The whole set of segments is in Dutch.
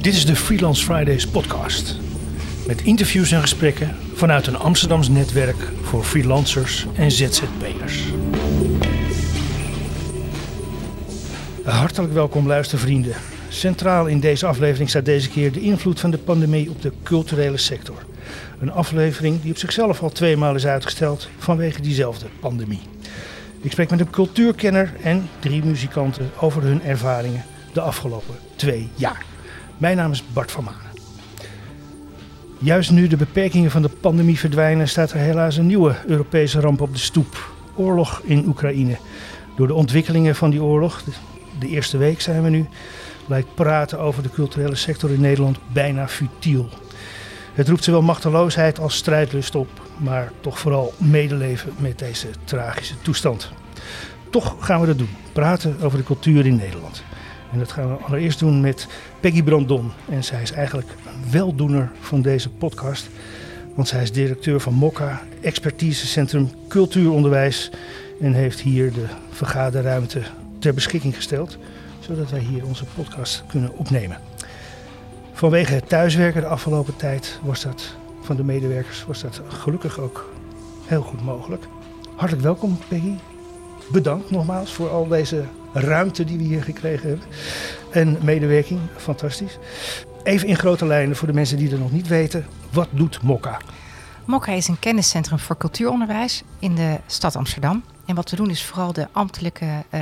Dit is de Freelance Fridays podcast. Met interviews en gesprekken vanuit een Amsterdams netwerk voor freelancers en ZZP'ers. Hartelijk welkom luistervrienden. Centraal in deze aflevering staat deze keer de invloed van de pandemie op de culturele sector. Een aflevering die op zichzelf al twee maal is uitgesteld vanwege diezelfde pandemie. Ik spreek met een cultuurkenner en drie muzikanten over hun ervaringen de afgelopen twee jaar. Mijn naam is Bart van Manen. Juist nu de beperkingen van de pandemie verdwijnen, staat er helaas een nieuwe Europese ramp op de stoep. Oorlog in Oekraïne. Door de ontwikkelingen van die oorlog, de eerste week zijn we nu, lijkt praten over de culturele sector in Nederland bijna futiel. Het roept zowel machteloosheid als strijdlust op, maar toch vooral medeleven met deze tragische toestand. Toch gaan we dat doen, praten over de cultuur in Nederland. En dat gaan we allereerst doen met Peggy Brandon. En zij is eigenlijk een weldoener van deze podcast. Want zij is directeur van MOCA, expertisecentrum cultuuronderwijs. En heeft hier de vergaderruimte ter beschikking gesteld. Zodat wij hier onze podcast kunnen opnemen. Vanwege het thuiswerken de afgelopen tijd was dat van de medewerkers was dat gelukkig ook heel goed mogelijk. Hartelijk welkom Peggy. Bedankt nogmaals voor al deze ruimte die we hier gekregen hebben. En medewerking, fantastisch. Even in grote lijnen voor de mensen die het nog niet weten. Wat doet Mokka? Mokka is een kenniscentrum voor cultuuronderwijs in de stad Amsterdam. En wat we doen is vooral de ambtelijke uh,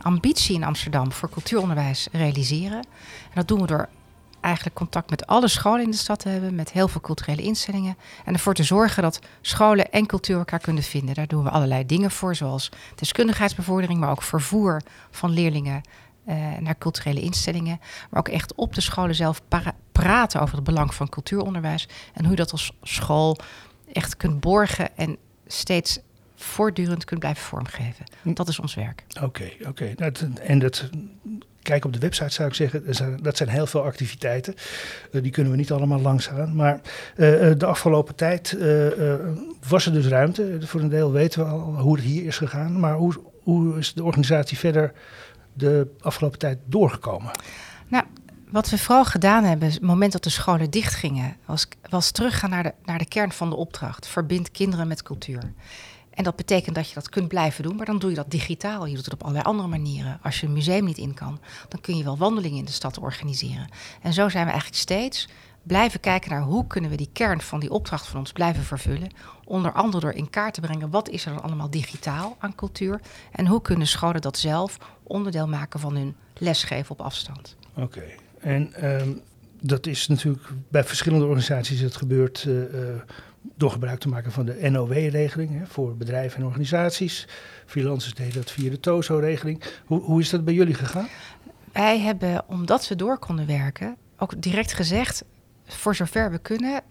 ambitie in Amsterdam voor cultuuronderwijs realiseren. En dat doen we door eigenlijk contact met alle scholen in de stad te hebben, met heel veel culturele instellingen. En ervoor te zorgen dat scholen en cultuur elkaar kunnen vinden. Daar doen we allerlei dingen voor, zoals deskundigheidsbevordering, maar ook vervoer van leerlingen uh, naar culturele instellingen. Maar ook echt op de scholen zelf praten over het belang van cultuuronderwijs. En hoe je dat als school echt kunt borgen en steeds voortdurend kunt blijven vormgeven. Hm. Dat is ons werk. Oké, oké. En dat kijk op de website zou ik zeggen, dat zijn heel veel activiteiten. Uh, die kunnen we niet allemaal langs gaan. Maar uh, de afgelopen tijd was er dus ruimte. Voor een deel weten we al hoe het hier is gegaan. Maar hoe, hoe is de organisatie verder de afgelopen tijd doorgekomen? Nou, wat we vooral gedaan hebben, het moment dat de scholen dichtgingen, was, was teruggaan naar de, naar de kern van de opdracht. Verbind kinderen met cultuur. En dat betekent dat je dat kunt blijven doen, maar dan doe je dat digitaal. Je doet het op allerlei andere manieren. Als je een museum niet in kan, dan kun je wel wandelingen in de stad organiseren. En zo zijn we eigenlijk steeds blijven kijken naar hoe kunnen we die kern van die opdracht van ons blijven vervullen. Onder andere door in kaart te brengen wat is er dan allemaal digitaal aan cultuur. En hoe kunnen scholen dat zelf onderdeel maken van hun lesgeven op afstand. Oké, en um, dat is natuurlijk bij verschillende organisaties het gebeurt. Uh, uh, door gebruik te maken van de NOW-regeling voor bedrijven en organisaties. Freelancers deden dat via de TOZO-regeling. Hoe, hoe is dat bij jullie gegaan? Wij hebben, omdat we door konden werken, ook direct gezegd: voor zover we kunnen,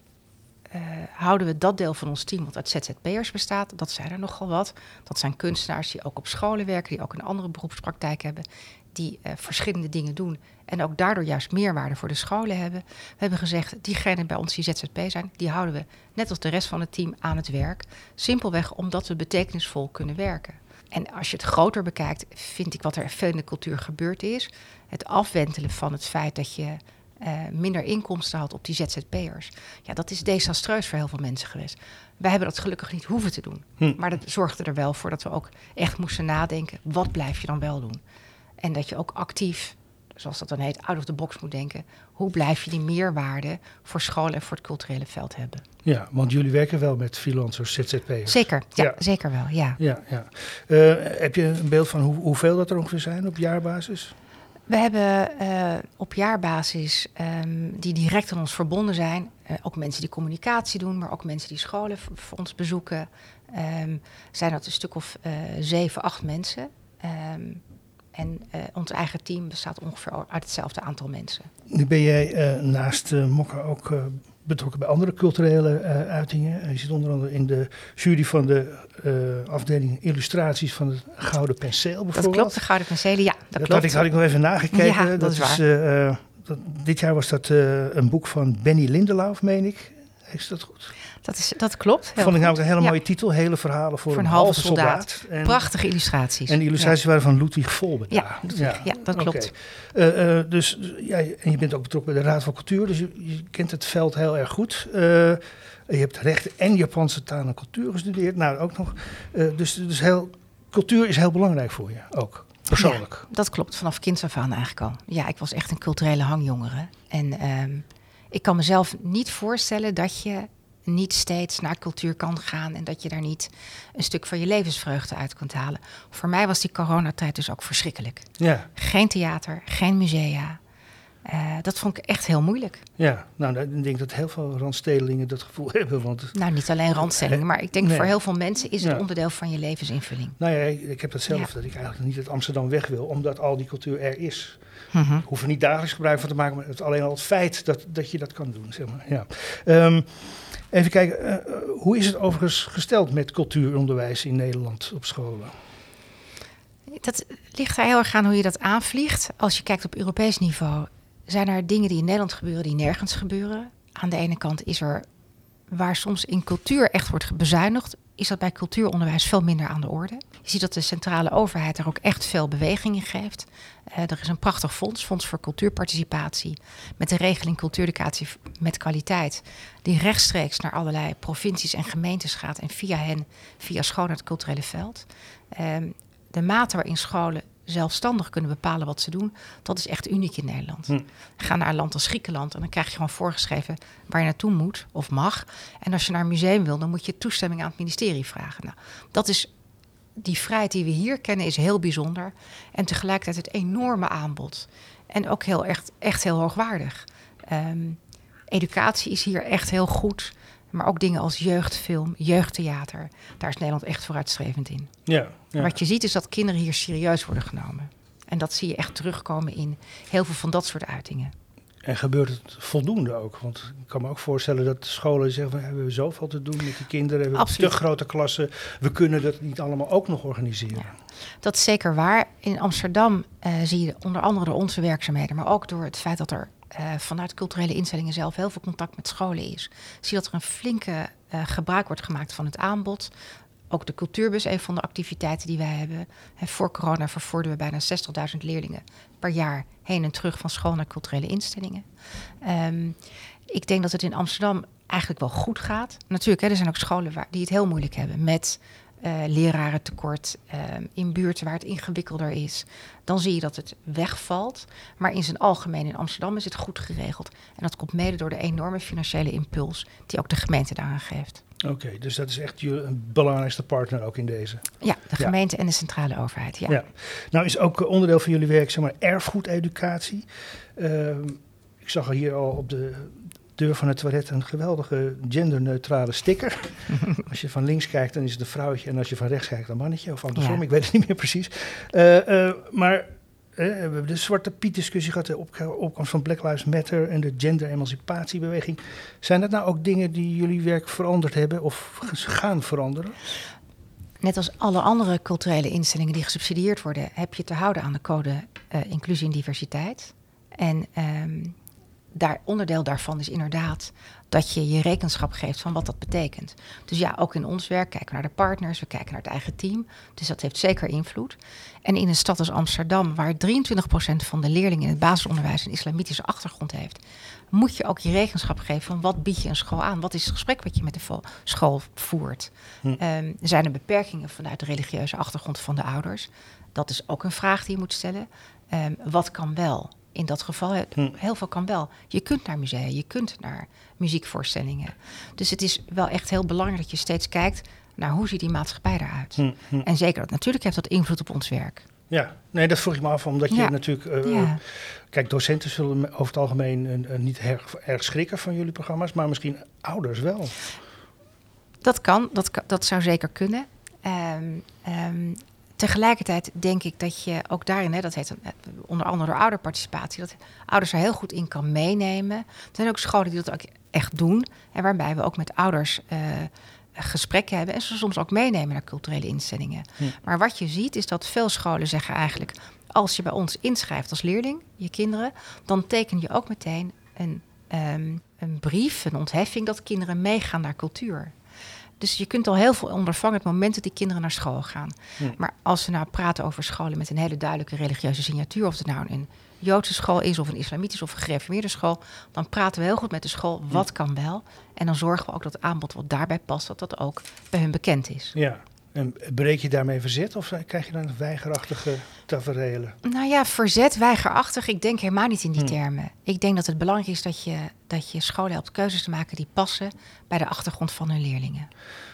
uh, houden we dat deel van ons team, wat uit ZZP'ers bestaat, dat zijn er nogal wat. Dat zijn kunstenaars die ook op scholen werken, die ook een andere beroepspraktijk hebben, die uh, verschillende dingen doen en ook daardoor juist meerwaarde voor de scholen hebben. We hebben gezegd, diegenen bij ons die ZZP zijn, die houden we net als de rest van het team aan het werk. Simpelweg omdat we betekenisvol kunnen werken. En als je het groter bekijkt, vind ik wat er veel in de cultuur gebeurd is. Het afwentelen van het feit dat je uh, minder inkomsten had op die ZZP'ers. Ja, dat is desastreus voor heel veel mensen geweest. Wij hebben dat gelukkig niet hoeven te doen. Hm. Maar dat zorgde er wel voor dat we ook echt moesten nadenken: wat blijf je dan wel doen? En dat je ook actief, zoals dat dan heet, out of the box moet denken. Hoe blijf je die meerwaarde voor scholen en voor het culturele veld hebben? Ja, want jullie werken wel met freelancers, ZZP'ers. Zeker, ja, zeker wel, ja. ja, ja. Uh, heb je een beeld van hoe, hoeveel dat er ongeveer zijn op jaarbasis? We hebben uh, op jaarbasis um, die direct aan ons verbonden zijn. Uh, ook mensen die communicatie doen, maar ook mensen die scholen voor ons bezoeken. Um, zijn dat een stuk of uh, zeven, acht mensen. Um, en ons eigen team bestaat ongeveer uit hetzelfde aantal mensen. Nu ben jij naast Mokka ook betrokken bij andere culturele uh, uitingen. Je zit onder andere in de jury van de uh, afdeling illustraties van het Gouden Penseel bijvoorbeeld. Dat klopt, de Gouden Penselen, ja, dat, dat klopt. Had ik, had ik nog even nagekeken. Ja, dat, dat is waar. Uh, dat, dit jaar was dat een boek van Benny Lindelauf, meen ik. Is dat goed? Dat, is, dat klopt. Vond ik nou een hele mooie titel. Hele verhalen voor, een, halve soldaat. En, Prachtige illustraties. En die illustraties waren van Ludwig Volbe. Ja, ja, dat klopt. Uh, uh, dus ja, en je bent ook betrokken bij de Raad van Cultuur. Dus je, je kent het veld heel erg goed. Uh, je hebt rechten en Japanse taal en cultuur gestudeerd. Nou, ook nog. dus dus heel, cultuur is heel belangrijk voor je ook. Persoonlijk. Ja, dat klopt, vanaf kinds af aan eigenlijk al. Ja, ik was echt een culturele hangjongere. En um, ik kan mezelf niet voorstellen dat je niet steeds naar cultuur kan gaan en dat je daar niet een stuk van je levensvreugde uit kunt halen. Voor mij was die coronatijd dus ook verschrikkelijk. Ja. Geen theater, geen musea. Uh, dat vond ik echt heel moeilijk. Ja, nou, ik denk dat heel veel randstedelingen dat gevoel hebben. Want, nou, niet alleen randstedelingen, maar ik denk voor heel veel mensen is het onderdeel van je levensinvulling. Nou ja, ik, heb dat zelf, dat ik eigenlijk niet uit Amsterdam weg wil, omdat al die cultuur er is. Mm -hmm. Hoef er niet dagelijks gebruik van te maken, maar het, alleen al het feit dat, dat je dat kan doen. Zeg maar. ja. Um, even kijken, uh, hoe is het overigens gesteld met cultuuronderwijs in Nederland op scholen? Dat ligt er heel erg aan hoe je dat aanvliegt. Als je kijkt op Europees niveau, zijn er dingen die in Nederland gebeuren die nergens gebeuren. Aan de ene kant is er, waar soms in cultuur echt wordt bezuinigd, is dat bij cultuuronderwijs veel minder aan de orde. Je ziet dat de centrale overheid er ook echt veel beweging in geeft. Uh, er is een prachtig fonds, Fonds voor Cultuurparticipatie, met de regeling cultuureducatie met kwaliteit, die rechtstreeks naar allerlei provincies en gemeentes gaat en via hen, via scholen het culturele veld. Uh, de mate waarin scholen zelfstandig kunnen bepalen wat ze doen, dat is echt uniek in Nederland. Hm. Ga naar een land als Griekenland en dan krijg je gewoon voorgeschreven waar je naartoe moet of mag. En als je naar een museum wil, dan moet je toestemming aan het ministerie vragen. Nou, dat is die vrijheid die we hier kennen, is heel bijzonder. En tegelijkertijd het enorme aanbod. En ook heel echt, echt heel hoogwaardig. Um, educatie is hier echt heel goed. Maar ook dingen als jeugdfilm, jeugdtheater. Daar is Nederland echt vooruitstrevend in. Ja, ja. Wat je ziet is dat kinderen hier serieus worden genomen. En dat zie je echt terugkomen in heel veel van dat soort uitingen. En gebeurt het voldoende ook? Want ik kan me ook voorstellen dat scholen zeggen: we hebben zoveel te doen met die kinderen, we hebben Absoluut. te grote klassen, we kunnen dat niet allemaal ook nog organiseren. Ja, dat is zeker waar. In Amsterdam uh, zie je onder andere door onze werkzaamheden, maar ook door het feit dat er uh, vanuit culturele instellingen zelf heel veel contact met scholen is. Zie dat er een flinke uh, gebruik wordt gemaakt van het aanbod. Ook de cultuurbus, een van de activiteiten die wij hebben. En voor corona vervoerden we bijna 60.000 leerlingen per jaar heen en terug van school naar culturele instellingen. Um, ik denk dat het in Amsterdam eigenlijk wel goed gaat. Natuurlijk, hè, er zijn ook scholen waar, die het heel moeilijk hebben met uh, lerarentekort, uh, in buurten waar het ingewikkelder is, dan zie je dat het wegvalt. Maar in zijn algemeen in Amsterdam is het goed geregeld. En dat komt mede door de enorme financiële impuls die ook de gemeente daaraan geeft. Oké, dus dat is echt je belangrijkste partner ook in deze. Ja, de gemeente en de centrale overheid. Ja. ja. Nou is ook onderdeel van jullie werk, zeg maar, erfgoededucatie. Uh, ik zag hier al op de deur van het toilet een geweldige genderneutrale sticker. als je van links kijkt, dan is het een vrouwtje. En als je van rechts kijkt, een mannetje. Of andersom, ik weet het niet meer precies. Uh, uh, maar we hebben de Zwarte Piet discussie gehad, de opkomst van Black Lives Matter en de gender-emancipatiebeweging. Zijn dat nou ook dingen die jullie werk veranderd hebben of gaan veranderen? Net als alle andere culturele instellingen die gesubsidieerd worden, heb je te houden aan de code uh, inclusie en diversiteit. En um, daar, onderdeel daarvan is inderdaad dat je je rekenschap geeft van wat dat betekent. Dus ja, ook in ons werk kijken we naar de partners, we kijken naar het eigen team. Dus dat heeft zeker invloed. En in een stad als Amsterdam, waar 23% van de leerlingen in het basisonderwijs een islamitische achtergrond heeft, moet je ook je rekenschap geven van wat bied je een school aan? Wat is het gesprek wat je met de school voert? Hm. Um, zijn er beperkingen vanuit de religieuze achtergrond van de ouders? Dat is ook een vraag die je moet stellen. Um, wat kan wel? In dat geval, hm. heel veel kan wel. Je kunt naar musea, je kunt naar muziekvoorstellingen. Dus het is wel echt heel belangrijk dat je steeds kijkt naar hoe ziet die maatschappij eruit. Hm, hm. En zeker, natuurlijk heeft dat invloed op ons werk. Ja, nee, dat vroeg ik me af, omdat je natuurlijk... Uh, Kijk, docenten zullen over het algemeen uh, niet erg, erg schrikken van jullie programma's, maar misschien ouders wel. Dat kan, dat, dat zou zeker kunnen. Um, um, Tegelijkertijd denk ik dat je ook daarin, hè, dat heet eh, onder andere door ouderparticipatie, dat ouders er heel goed in kan meenemen. Er zijn ook scholen die dat ook echt doen. En waarbij we ook met ouders uh, gesprekken hebben en ze soms ook meenemen naar culturele instellingen. Maar wat je ziet is dat veel scholen zeggen eigenlijk, als je bij ons inschrijft als leerling, je kinderen, dan teken je ook meteen een ehm, een brief, een ontheffing dat kinderen meegaan naar cultuur. Dus je kunt al heel veel ondervangen het moment dat die kinderen naar school gaan. Maar als we nou praten over scholen met een hele duidelijke religieuze signatuur, of het nou een Joodse school is, of een islamitische of een gereformeerde school, dan praten we heel goed met de school wat kan wel. En dan zorgen we ook dat het aanbod wat daarbij past, dat dat ook bij hun bekend is. Ja. En breek je daarmee verzet of krijg je dan weigerachtige tafereelen? Nou ja, verzet, weigerachtig. Ik denk helemaal niet in die Hm. termen. Ik denk dat het belangrijk is dat je, dat je scholen helpt keuzes te maken die passen bij de achtergrond van hun leerlingen.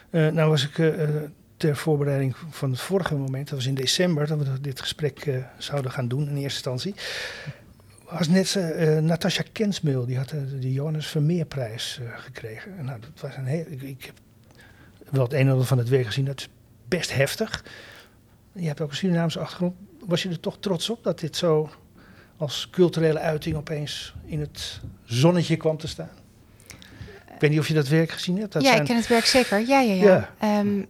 Eh, nou was ik eh, eh, ter voorbereiding van het vorige moment, dat was in december, dat we dit gesprek zouden gaan doen in eerste instantie. Was net Natasja Kensmeel, die had de Johannes Vermeerprijs gekregen. En Nou, dat was een heel, ik, ik heb wel het een en ander van het werk gezien, dat best heftig. Je hebt ook een Surinaamse achtergrond. Was je er toch trots op dat dit zo als culturele uiting opeens in het zonnetje kwam te staan? Ik weet niet of je dat werk gezien hebt. Dat ja, zijn, ik ken het werk zeker. Ja, ja, ja. Ja. Ehm,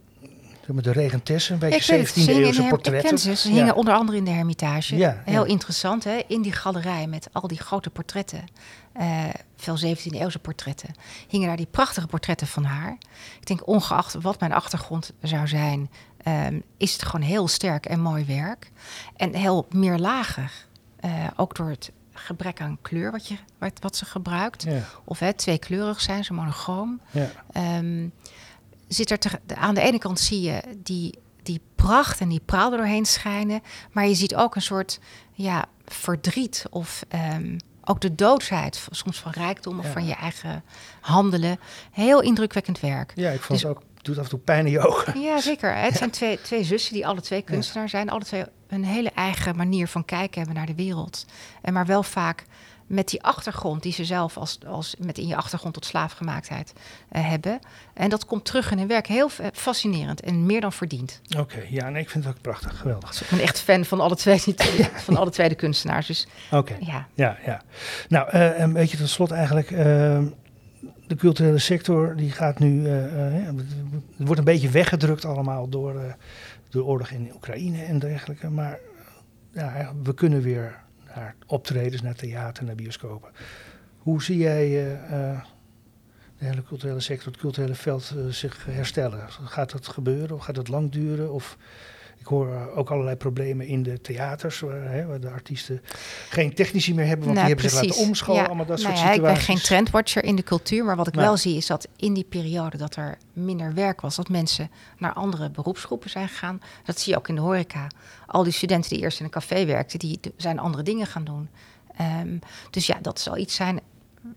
maar de regentessen, een beetje ik weet het. Ze 17e hingen in eeuwse ik portretten. ken ze. Ze Ja. hingen onder andere in de Hermitage. Ja, Heel ja. interessant, hè? In die galerij met al die grote portretten, eh, veel 17e eeuwse portretten, hingen daar die prachtige portretten van haar. Ik denk, ongeacht wat mijn achtergrond zou zijn, ehm, is het gewoon heel sterk en mooi werk. En heel meerlagig. Eh, ook door het gebrek aan kleur wat, je, wat, wat ze gebruikt. Of hè, tweekleurig zijn ze, monochroom ja, ehm, zit er te- aan de ene kant zie je die, die pracht en die praal er doorheen schijnen. Maar je ziet ook een soort ja, verdriet of ev ook de doodsheid, soms van rijkdom of Ja. van je eigen handelen. Heel indrukwekkend werk. ja, ik vond Dus- het ook, het doet af en toe pijn in je ogen. Ja, zeker. Het zijn twee, twee zussen die alle twee kunstenaar zijn. Alle twee een hele eigen manier van kijken hebben naar de wereld. En maar wel vaak met die achtergrond die ze zelf als, als met in je achtergrond tot slaafgemaaktheid eh, hebben. En dat komt terug in hun werk. Heel fa- fascinerend en meer dan verdiend. Oké, ja, nee, ik vind het ook prachtig, geweldig. Ik ben echt fan van alle twee, van alle twee de kunstenaars. Dus Oké, ja, ja, ja. Nou, eh, een beetje tot slot eigenlijk. eh, de culturele sector die gaat nu, eh, het wordt een beetje weggedrukt allemaal door de oorlog in Oekraïne en dergelijke. Maar ja, we kunnen weer naar optredens, naar theater, naar bioscopen. Hoe zie jij eh, eh, de hele culturele sector, het culturele veld eh, zich herstellen? Gaat dat gebeuren of gaat het lang duren? Of ik hoor eh, ook allerlei problemen in de theaters, waar, hè, waar de artiesten geen technici meer hebben, want Nou, die hebben zich laten omscholen, Ja, allemaal dat nou soort ja, ik situaties. ben geen trendwatcher in de cultuur, maar wat ik wel zie is dat in die periode dat er minder werk was, dat mensen naar andere beroepsgroepen zijn gegaan. Dat zie je ook in de horeca. Al die studenten die eerst in een café werkten, die zijn andere dingen gaan doen. Ehm, dus ja, dat zal iets zijn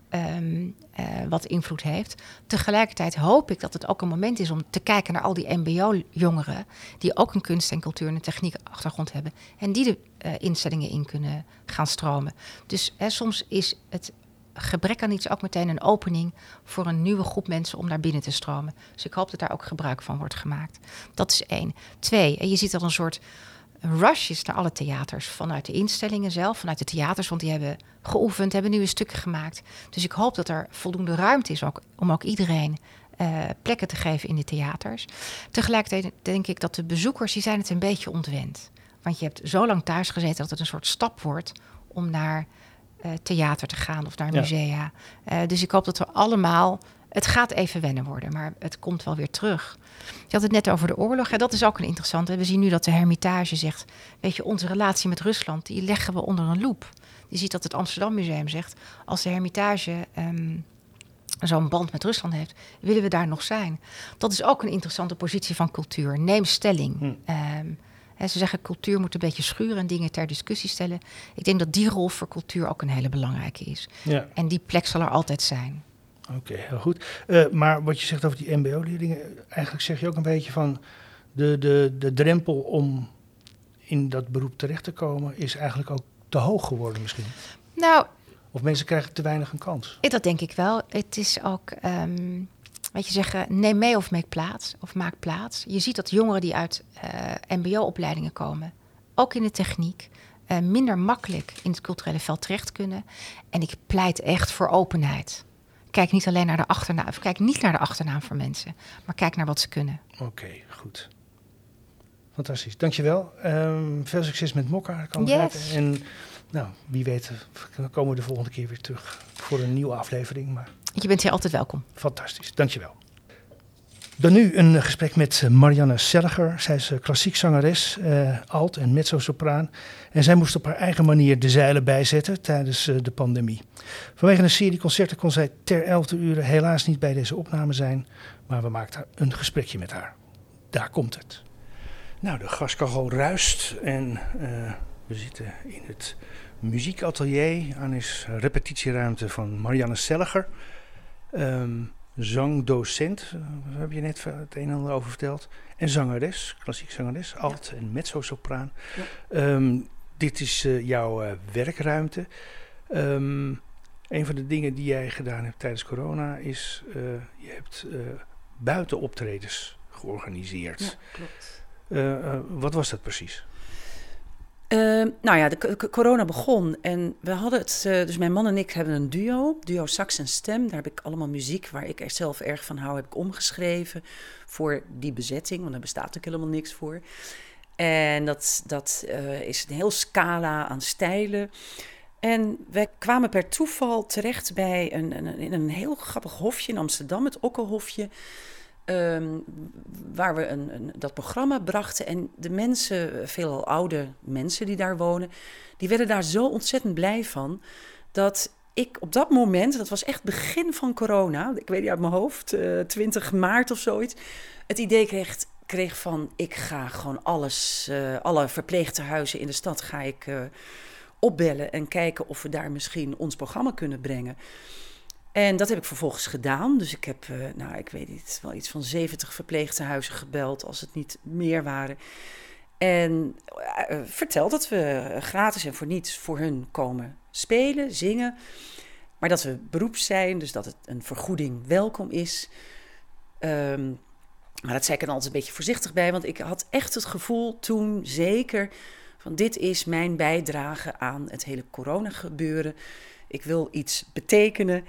ehm, eh, wat invloed heeft. Tegelijkertijd hoop ik dat het ook een moment is om te kijken naar al die MBO-jongeren die ook een kunst en cultuur en een techniek achtergrond hebben en die de eh, instellingen in kunnen gaan stromen. Dus hè, soms is het gebrek aan iets ook meteen een opening voor een nieuwe groep mensen om naar binnen te stromen. Dus ik hoop dat daar ook gebruik van wordt gemaakt. Dat is één. Twee, en je ziet dat een soort rush is naar alle theaters. Vanuit de instellingen zelf, vanuit de theaters, want die hebben geoefend, hebben nieuwe stukken gemaakt. Dus ik hoop dat er voldoende ruimte is ook, om ook iedereen eh, plekken te geven in de theaters. Tegelijkertijd denk ik dat de bezoekers, die zijn het een beetje ontwend. Want je hebt zo lang thuis gezeten dat het een soort stap wordt om naar eh, theater te gaan of naar Ja. musea. Eh, dus ik hoop dat we allemaal. Het gaat even wennen worden, maar het komt wel weer terug. Je had het net over de oorlog. Ja, dat is ook een interessante. We zien nu dat de Hermitage zegt: Weet je, onze relatie met Rusland, die leggen we onder een loep. Je ziet dat het Amsterdam Museum zegt: Als de Hermitage ehm, zo'n band met Rusland heeft, willen we daar nog zijn. Dat is ook een interessante positie van cultuur. Neem stelling. Hm. Ehm, ze zeggen cultuur moet een beetje schuren en dingen ter discussie stellen. Ik denk dat die rol voor cultuur ook een hele belangrijke is. Ja, En die plek zal er altijd zijn. Oké, heel goed. Eh, maar wat je zegt over die mbo-leerlingen, eigenlijk zeg je ook een beetje van de, de, de drempel om in dat beroep terecht te komen is eigenlijk ook te hoog geworden misschien. Nou, Of mensen krijgen te weinig een kans. Eh, Dat denk ik wel. Het is ook, ehm weet je zeggen, neem mee of maak plaats. Of maak plaats. Je ziet dat jongeren die uit eh, MBO-opleidingen komen, ook in de techniek, eh, minder makkelijk in het culturele veld terecht kunnen. En ik pleit echt voor openheid. Kijk niet alleen naar de achternaam, of kijk niet naar de achternaam van mensen, maar kijk naar wat ze kunnen. Oké, goed. Fantastisch, dankjewel. Ehm veel succes met Mokka. kan Yes. En nou, wie weet, komen we de volgende keer weer terug voor een nieuwe aflevering. Maar Je bent hier altijd welkom. fantastisch, dankjewel. Dan nu een gesprek met Marianne Selliger. Zij is eh, klassiek zangeres, eh, alt- en mezzo-sopraan. En zij moest op haar eigen manier de zeilen bijzetten tijdens eh, de pandemie. Vanwege een serie concerten kon zij ter elfde uur helaas niet bij deze opname zijn. Maar we maakten een gesprekje met haar. Daar komt het. Nou, de gaskachel ruist en eh, we zitten in het muziekatelier aan is repetitieruimte van Marianne Selliger. Ehm, zangdocent, eh, daar heb je net het een en ander over verteld. En zangeres, klassiek zangeres, alt- en mezzo-sopraan. Ehm, dit is eh, jouw eh, werkruimte. Ehm, een van de dingen die jij gedaan hebt tijdens corona is, je hebt buitenoptredens georganiseerd. Ja, klopt. Wat was dat precies? Eh, nou ja, de corona begon en we hadden het, eh, dus mijn man en ik hebben een duo, duo sax en stem. Daar heb ik allemaal muziek waar ik er zelf erg van hou, heb ik omgeschreven voor die bezetting, want daar bestaat natuurlijk helemaal niks voor. En dat, dat eh, is een heel scala aan stijlen. En wij kwamen per toeval terecht bij een, een, in een heel grappig hofje in Amsterdam, het Okkelhofje. Ehm, waar we een, een, dat programma brachten. En de mensen, veelal oude mensen die daar wonen, die werden daar zo ontzettend blij van. Dat ik op dat moment, dat was echt begin van corona, ik weet niet uit mijn hoofd, eh 20 maart of zoiets, het idee kreeg, kreeg van ik ga gewoon alles, eh, alle verpleegtehuizen in de stad ga ik eh, opbellen en kijken of we daar misschien ons programma kunnen brengen. En dat heb ik vervolgens gedaan. Dus ik heb, eh, nou, ik weet niet, wel iets van 70 verpleegtehuizen gebeld, als het niet meer waren. En eh, verteld dat we gratis en voor niets voor hun komen spelen, zingen. Maar dat we beroeps zijn, dus dat het een vergoeding welkom is. Ehm, maar dat zei ik er altijd een beetje voorzichtig bij, want ik had echt het gevoel toen zeker van dit is mijn bijdrage aan het hele corona gebeuren. Ik wil iets betekenen.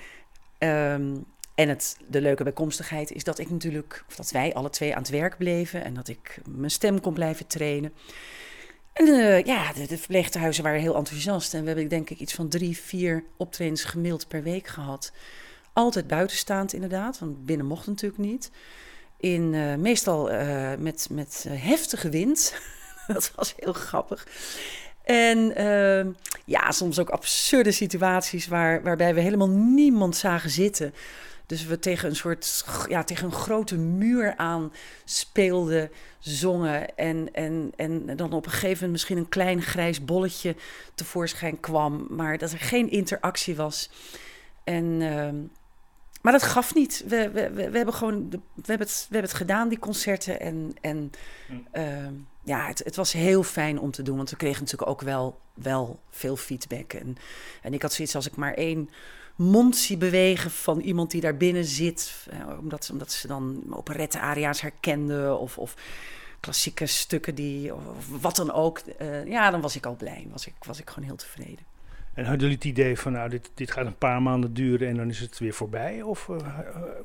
Ehm, en het, de leuke bijkomstigheid is dat ik natuurlijk, of dat wij alle twee aan het werk bleven en dat ik mijn stem kon blijven trainen. En eh, ja, de, de waren heel enthousiast. En we hebben denk ik iets van drie, vier optredens gemiddeld per week gehad. Altijd buitenstaand inderdaad, want binnen mocht natuurlijk niet. In, eh, meestal eh, met, met heftige wind. dat was heel grappig. En uh, ja, soms ook absurde situaties waar, waarbij we helemaal niemand zagen zitten. Dus we tegen een soort, ja, tegen een grote muur aan speelden, zongen. En, en, en dan op een gegeven moment misschien een klein grijs bolletje tevoorschijn kwam. Maar dat er geen interactie was. En, uh, maar dat gaf niet. We, we, we, we hebben gewoon, de, we, hebben het, we hebben het gedaan, die concerten. En, en uh, ja, het, het, was heel fijn om te doen. Want we kregen natuurlijk ook wel, wel veel feedback. En, en ik had zoiets als ik maar één mond zie bewegen van iemand die daar binnen zit. Eh, omdat, omdat ze dan operette-aria's herkenden of, of klassieke stukken die, of wat dan ook. Uh, ja, dan was ik al blij. Was ik, was ik gewoon heel tevreden. En hadden jullie het idee van, nou, dit, dit gaat een paar maanden duren en dan is het weer voorbij? Of, uh,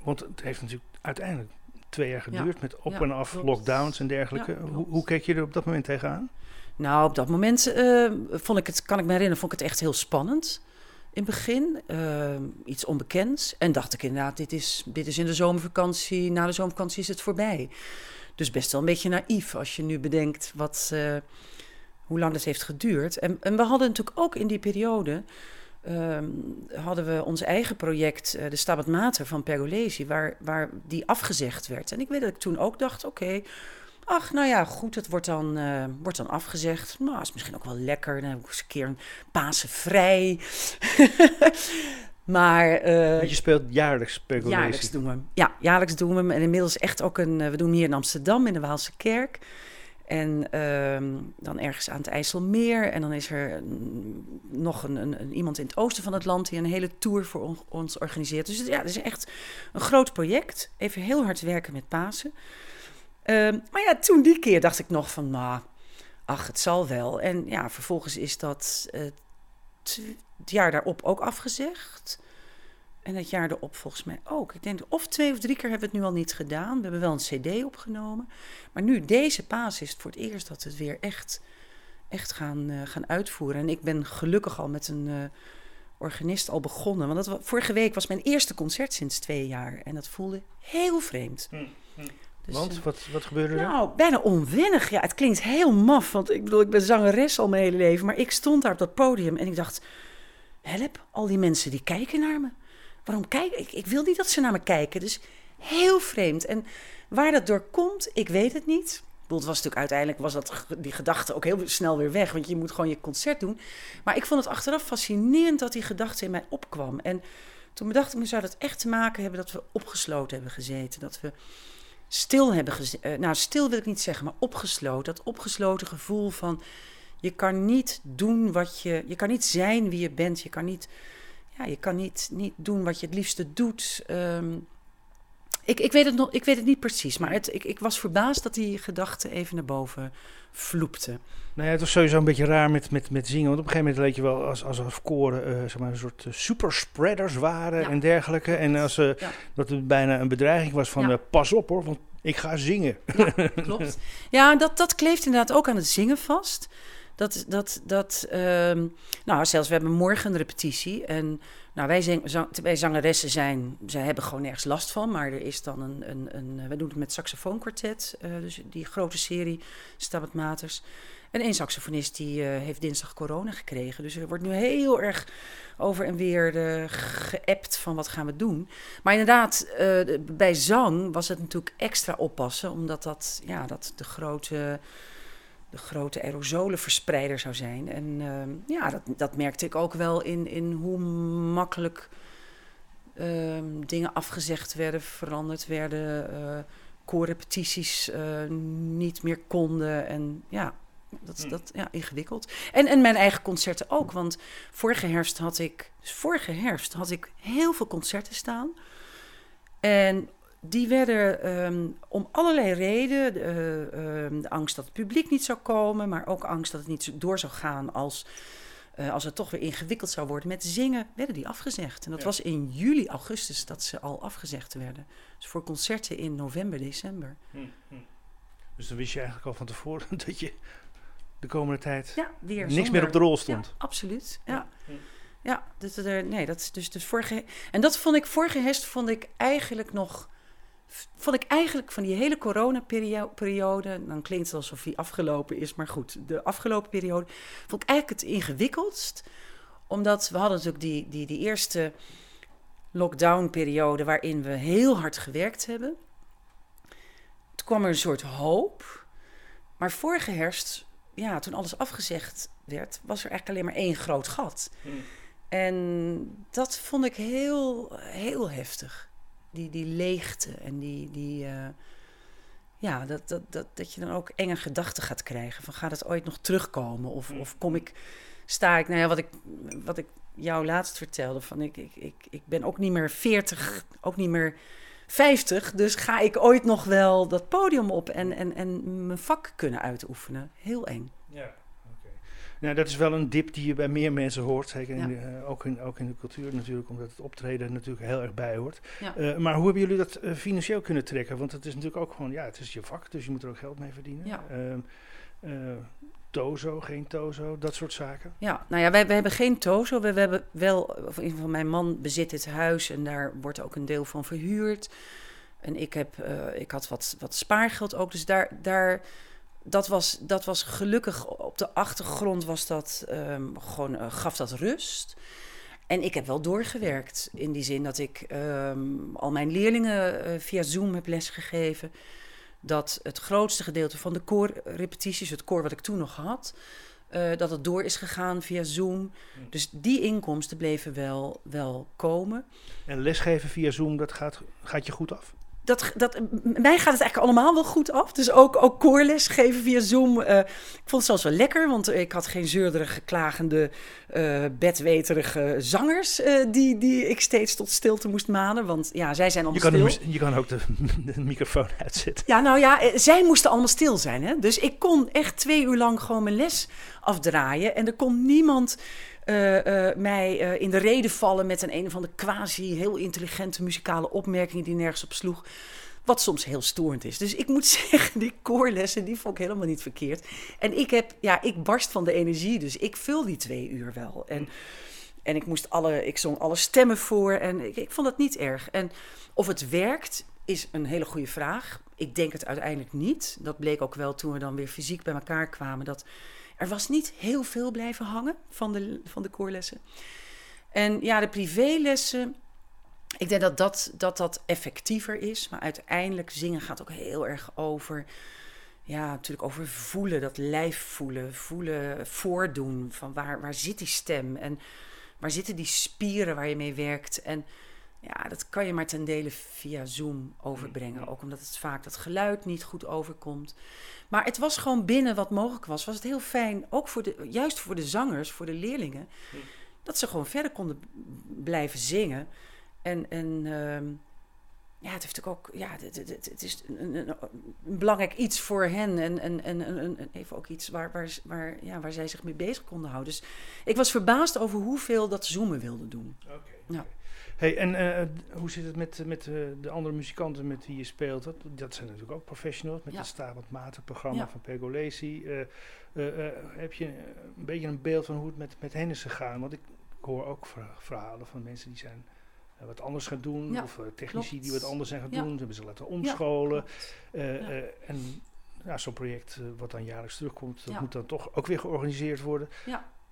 want het heeft natuurlijk uiteindelijk twee jaar geduurd ja. met op ja, en af klopt. lockdowns en dergelijke. Ja, hoe, hoe keek je er op dat moment tegenaan? Nou, op dat moment uh, vond ik het, kan ik me herinneren, vond ik het echt heel spannend. In het begin, uh, iets onbekends. En dacht ik inderdaad, dit is, dit is in de zomervakantie, na de zomervakantie is het voorbij. Dus best wel een beetje naïef als je nu bedenkt wat, uh, hoe lang dat heeft geduurd. En, en we hadden natuurlijk ook in die periode um, hadden we ons eigen project, uh, de Stabat Mater van Pergolesi, waar, waar die afgezegd werd. En ik weet dat ik toen ook dacht, oké, okay, ach, nou ja, goed, het wordt dan, uh, wordt dan afgezegd. Nou, is misschien ook wel lekker, dan heb ik eens een keer een Pasen vrij. maar... Uh, je speelt jaarlijks Pergolesi. Jaarlijks doen we hem. Ja, jaarlijks doen we hem. En inmiddels echt ook een, we doen hem hier in Amsterdam, in de Waalse Kerk. En uh, dan ergens aan het IJsselmeer. En dan is er nog een, een, iemand in het oosten van het land die een hele tour voor on, ons organiseert. Dus ja, het is echt een groot project. Even heel hard werken met Pasen. Uh, maar ja, toen die keer dacht ik nog van, nou, ach, het zal wel. En ja, vervolgens is dat uh, het jaar daarop ook afgezegd. En het jaar erop volgens mij ook. Ik denk of twee of drie keer hebben we het nu al niet gedaan. We hebben wel een cd opgenomen. Maar nu, deze paas, is het voor het eerst dat het weer echt, echt gaan, eh, gaan uitvoeren. En ik ben gelukkig al met een eh, organist al begonnen. Want dat, vorige week was mijn eerste concert sinds twee jaar. En dat voelde heel vreemd. Hm, hm. Dus, want, wat, wat gebeurde er? Nou, bijna onwennig. Ja, het klinkt heel maf. Want ik bedoel, ik ben zangeres al mijn hele leven. Maar ik stond daar op dat podium en ik dacht... Help, al die mensen die kijken naar me. Waarom kijken? Ik, ik wil niet dat ze naar me kijken. Dus heel vreemd. En waar dat door komt, ik weet het niet. Het was natuurlijk uiteindelijk was dat, die gedachte ook heel snel weer weg. Want je moet gewoon je concert doen. Maar ik vond het achteraf fascinerend dat die gedachte in mij opkwam. En toen bedacht ik me, zou dat echt te maken hebben dat we opgesloten hebben gezeten. Dat we stil hebben gezeten. Uh, nou, stil wil ik niet zeggen, maar opgesloten. Dat opgesloten gevoel van je kan niet doen wat je. Je kan niet zijn wie je bent. Je kan niet. Ja, je kan niet, niet doen wat je het liefste doet. Um, ik, ik, weet het nog, ik weet het niet precies, maar het, ik, ik was verbaasd dat die gedachte even naar boven vloepte. Nou ja, het was sowieso een beetje raar met, met, met zingen. Want op een gegeven moment leek je wel als, alsof koren uh, zeg maar, een soort uh, superspreaders waren en dergelijke. En als, uh, dat het bijna een bedreiging was van pas op hoor, want ik ga zingen. Ja, klopt. Ja, dat, dat kleeft inderdaad ook aan het zingen vast. Dat, dat, dat, um, nou, zelfs we hebben morgen een repetitie. En nou, wij, wij zangeressen zijn, zij hebben gewoon nergens last van. Maar er is dan een, een, een we doen het met saxofoonkwartet. Uh, dus die grote serie Stabat Maters. En één saxofonist die uh, heeft dinsdag corona gekregen. Dus er wordt nu heel erg over en weer uh, geappt van wat gaan we doen. Maar inderdaad, bij zang was het natuurlijk extra oppassen. Omdat dat, ja, dat de grote de grote aerosolenverspreider zou zijn. En ehm, ja, dat, dat merkte ik ook wel in, in hoe makkelijk uh, dingen afgezegd werden, veranderd werden, uh, koorrepetities uh, niet meer konden. En ja, dat, hmm. dat ja, ingewikkeld. En, en mijn eigen concerten ook, want vorige herfst had ik, dus vorige herfst had ik heel veel concerten staan. En die werden ehm, om allerlei redenen, uh, de angst dat het publiek niet zou komen, maar ook angst dat het niet door zou gaan als, uh, als het toch weer ingewikkeld zou worden met zingen, werden die afgezegd. En dat was in juli, augustus dat ze al afgezegd werden. Dus voor concerten in november, december. Hm, hm. Dus dan wist je eigenlijk al van tevoren dat je de komende tijd ja, weer niks meer op de rol stond. Ja, absoluut. Ja. Hm. Ja, dus, nee, dat is dus, dus vorige. En dat vond ik, vorige herfst vond ik eigenlijk nog vond ik eigenlijk van die hele coronaperiode, dan klinkt het alsof die afgelopen is, maar goed, de afgelopen periode, vond ik eigenlijk het ingewikkeldst. Omdat we hadden natuurlijk die, die, die eerste lockdown-periode waarin we heel hard gewerkt hebben. Toen kwam er een soort hoop. Maar vorige herfst, ja, toen alles afgezegd werd, was er eigenlijk alleen maar één groot gat. Hmm. En dat vond ik heel, heel heftig die, die leegte en die, die uh, ja, dat, dat, dat, dat je dan ook enge gedachten gaat krijgen. Van gaat het ooit nog terugkomen? Of, of kom ik, sta ik, nou ja, wat ik, wat ik jou laatst vertelde, van ik, ik, ik, ik ben ook niet meer 40, ook niet meer 50, dus ga ik ooit nog wel dat podium op en, en, en mijn vak kunnen uitoefenen. Heel eng. Ja. Nou, dat is wel een dip die je bij meer mensen hoort. Zeker in de, uh, ook, in, ook in de cultuur natuurlijk, omdat het optreden natuurlijk heel erg bij hoort. Uh, maar hoe hebben jullie dat uh, financieel kunnen trekken? Want het is natuurlijk ook gewoon, ja, het is je vak, dus je moet er ook geld mee verdienen. Ja. Ehm, tozo, geen tozo, dat soort zaken? Ja, nou ja, wij, wij hebben geen tozo. We, we hebben wel, of in ieder geval mijn man bezit het huis en daar wordt ook een deel van verhuurd. En ik, heb, ik had wat, wat spaargeld ook, dus daar... daar dat was, dat was gelukkig op de achtergrond was dat um, gewoon uh, gaf dat rust. En ik heb wel doorgewerkt in die zin dat ik um, al mijn leerlingen uh, via Zoom heb lesgegeven. Dat het grootste gedeelte van de koorrepetities, het koor wat ik toen nog had, uh, dat het door is gegaan via Zoom. Dus die inkomsten bleven wel, wel komen. En lesgeven via Zoom, dat gaat, gaat je goed af? Dat, dat, mij gaat het eigenlijk allemaal wel goed af. Dus ook, ook koorles geven via Zoom. Uh, ik vond het zelfs wel lekker, want ik had geen zeurderige, klagende, uh, bedweterige zangers... Uh, die, die ik steeds tot stilte moest manen. Want ja, zij zijn allemaal je kan stil. je kan ook de, de, microfoon uitzetten. Ja, nou ja, zij moesten allemaal stil zijn. Hè? Dus ik kon echt twee uur lang gewoon mijn les afdraaien. En er kon niemand uh, mij uh, in de reden vallen met een een of andere quasi heel intelligente muzikale opmerking die nergens op sloeg. Wat soms heel storend is. Dus ik moet zeggen, die koorlessen, die vond ik helemaal niet verkeerd. En ik heb, ja, ik barst van de energie, dus ik vul die twee uur wel. En, en ik moest alle, ik zong alle stemmen voor en ik, ik vond het niet erg. En of het werkt, is een hele goede vraag. Ik denk het uiteindelijk niet. Dat bleek ook wel toen we dan weer fysiek bij elkaar kwamen. Dat er was niet heel veel blijven hangen van de, van de koorlessen. En ja, de privélessen ik denk dat dat, dat dat effectiever is. Maar uiteindelijk zingen gaat ook heel erg over. Ja, natuurlijk over voelen, dat lijf voelen. Voelen, voordoen. Van waar, waar zit die stem? En waar zitten die spieren waar je mee werkt? En ja, dat kan je maar ten dele via Zoom overbrengen. Ook omdat het vaak dat geluid niet goed overkomt. Maar het was gewoon binnen wat mogelijk was. Was het heel fijn, ook voor de, juist voor de zangers, voor de leerlingen. Dat ze gewoon verder konden blijven zingen. En, en ehm, ja, het heeft ook, ja, het, het, het is een, een, een, belangrijk iets voor hen. En, en, en, en, even ook iets waar, waar, waar, ja, waar zij zich mee bezig konden houden. Dus ik was verbaasd over hoeveel dat zoomen wilde doen. Oké. ja. Hey, en uh, hoe zit het met, met uh, de andere muzikanten met wie je speelt? Dat, dat zijn natuurlijk ook professionals met ja. het Stavend Maten programma ja. van Pergolesi. Uh, heb je een beetje een beeld van hoe het met, met hen is gegaan? Want ik, hoor ook verhalen van mensen die zijn wat anders gaan doen. Ja, of technici klopt. die wat anders zijn gaan doen. Ze hebben ze laten omscholen. En ja, zo'n project wat dan jaarlijks terugkomt, dat moet dan toch ook weer georganiseerd worden.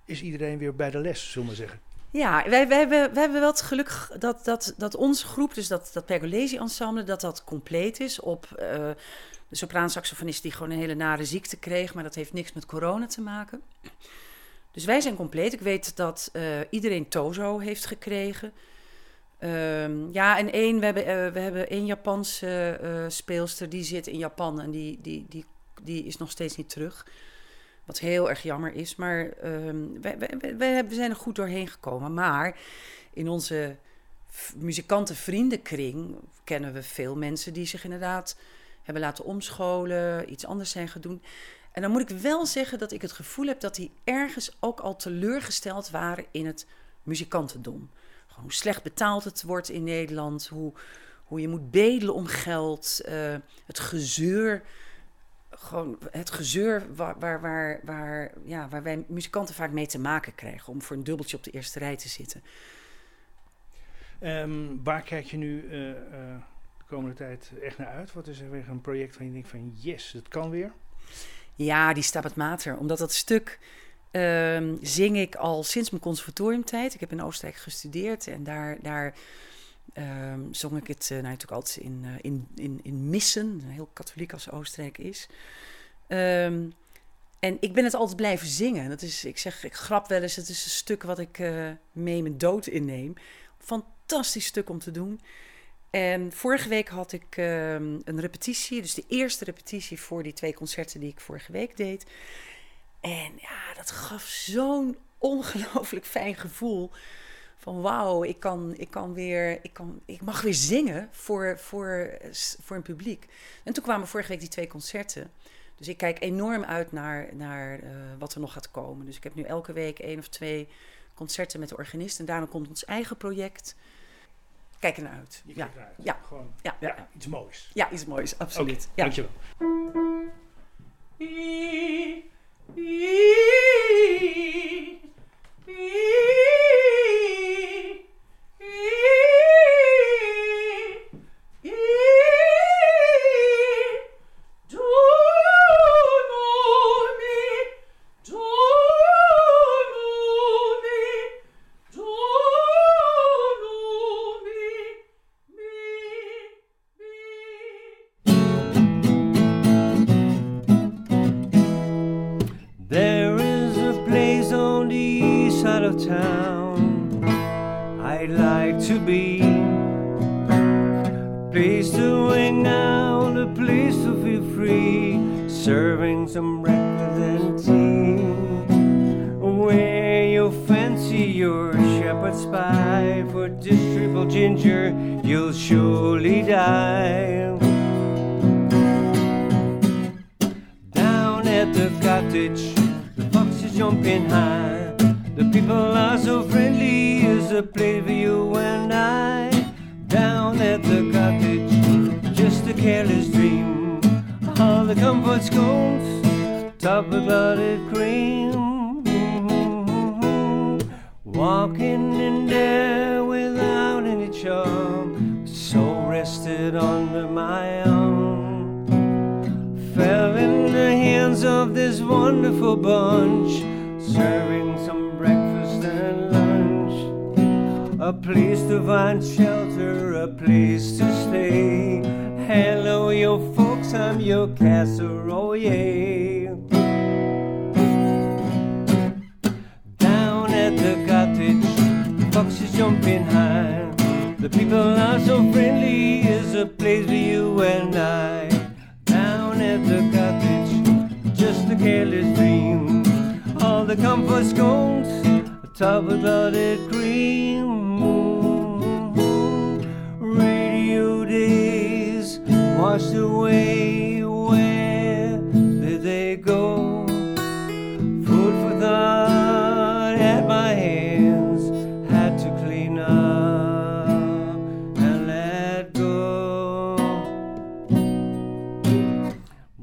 Is iedereen weer bij de les, zullen we maar zeggen? Ja, wij, hebben, wij hebben wel het geluk dat, dat, dat onze groep, dus dat, dat Pergolesi ensemble, dat dat compleet is op eh, de sopraansaxofonist die gewoon een hele nare ziekte kreeg, maar dat heeft niks met corona te maken. Dus wij zijn compleet. Ik weet dat eh, iedereen Tozo heeft gekregen. Ehm, ja, en één, we hebben, eh, we hebben één Japanse speelster, die zit in Japan en die, die, die, die is nog steeds niet terug. Wat heel erg jammer is. Maar ehm, wij hebben- we zijn er goed doorheen gekomen. Maar in onze muzikantenvriendenkring kennen we veel mensen die zich inderdaad hebben laten omscholen, iets anders zijn gaan doen. En dan moet ik wel zeggen dat ik het gevoel heb dat die ergens ook al teleurgesteld waren in het muzikantendom. Hoe slecht betaald het wordt in Nederland, hoe, hoe je moet bedelen om geld, eh, het gezeur gewoon het gezeur waar, waar, waar, waar, ja, waar wij muzikanten vaak mee te maken krijgen om voor een dubbeltje op de eerste rij te zitten. Ehm, waar kijk je nu eh, eh, de komende tijd echt naar uit? Wat is er weer een project waar je denkt van yes, het kan weer? Ja, die staat het mater. Omdat dat stuk ehm, zing ik al sinds mijn conservatoriumtijd. Ik heb in Oostenrijk gestudeerd en daar, daar ehm, zong ik het eh, nou, natuurlijk altijd in, eh, in, in, in missen. Heel katholiek als Oostenrijk is. Ehm, en ik ben het altijd blijven zingen. Dat is, ik zeg, ik grap wel eens, het is een stuk wat ik eh, mee mijn dood inneem. Fantastisch stuk om te doen. En vorige week had ik ehm, een repetitie, dus de eerste repetitie voor die twee concerten die ik vorige week deed. En ja, dat gaf zo'n ongelooflijk fijn gevoel. Van wauw, ik kan, ik kan weer, ik, kan, ik mag weer zingen voor, voor, voor een publiek. En toen kwamen vorige week die twee concerten. Dus ik kijk enorm uit naar, naar eh, wat er nog gaat komen. Dus ik heb nu elke week één of twee concerten met de organist. En daarna komt ons eigen project. Kijk er naar uit. Je Ja, eruit. ja. Gewoon ja, ja, ja. iets moois. ja, iets moois, absoluut. Oké, ja. dankjewel.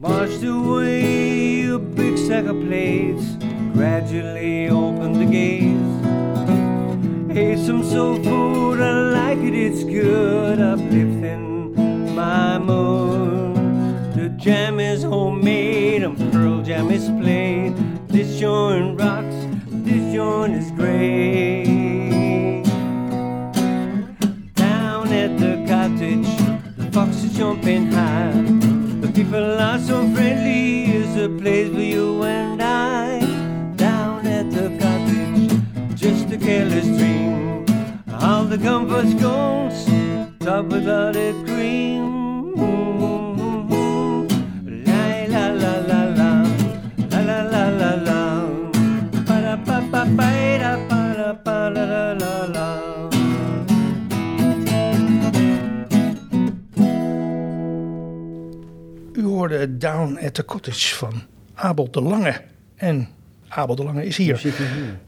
Washed away a big stack of plates, gradually opened the gates. Ate some soul food, I like it, it's good, uplifting my mood. The jam is homemade and pearl jam is plain. This joint rocks, this joint is great. Down at the cottage, the fox is jumping high. The so friendly, is a place for you and I. Down at the cottage, just a careless dream. All the comfort scones, top without it cream. Down at the Cottage van Abel de Lange. En Abel de Lange is hier.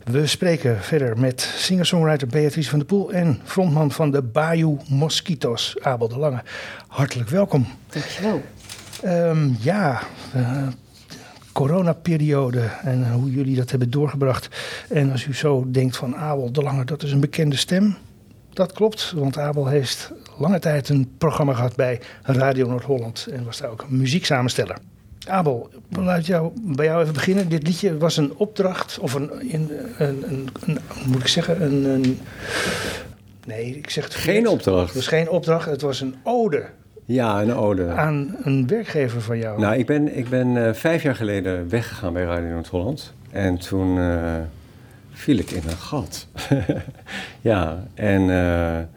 We spreken verder met singer-songwriter Beatrice van der Poel en frontman van de Bayou Mosquitoes, Abel de Lange. Hartelijk welkom. Dankjewel. Ehm, ja, eh, coronaperiode en hoe jullie dat hebben doorgebracht. En als u zo denkt van Abel de Lange, dat is een bekende stem. Dat klopt, want Abel heeft lange tijd een programma gehad bij Radio Noord-Holland en was daar ook muzieksamensteller. Abel, laat jou, bij jou even beginnen. Dit liedje was een opdracht, of een, een, een, een, moet ik zeggen, een, een nee, ik zeg het Geen opdracht. Het was geen opdracht, het was een ode Ja, een ode. aan een werkgever van jou. Nou, ik ben, ik ben eh, vijf jaar geleden weggegaan bij Radio Noord-Holland. En toen eh, viel ik in een gat. ja, en eh,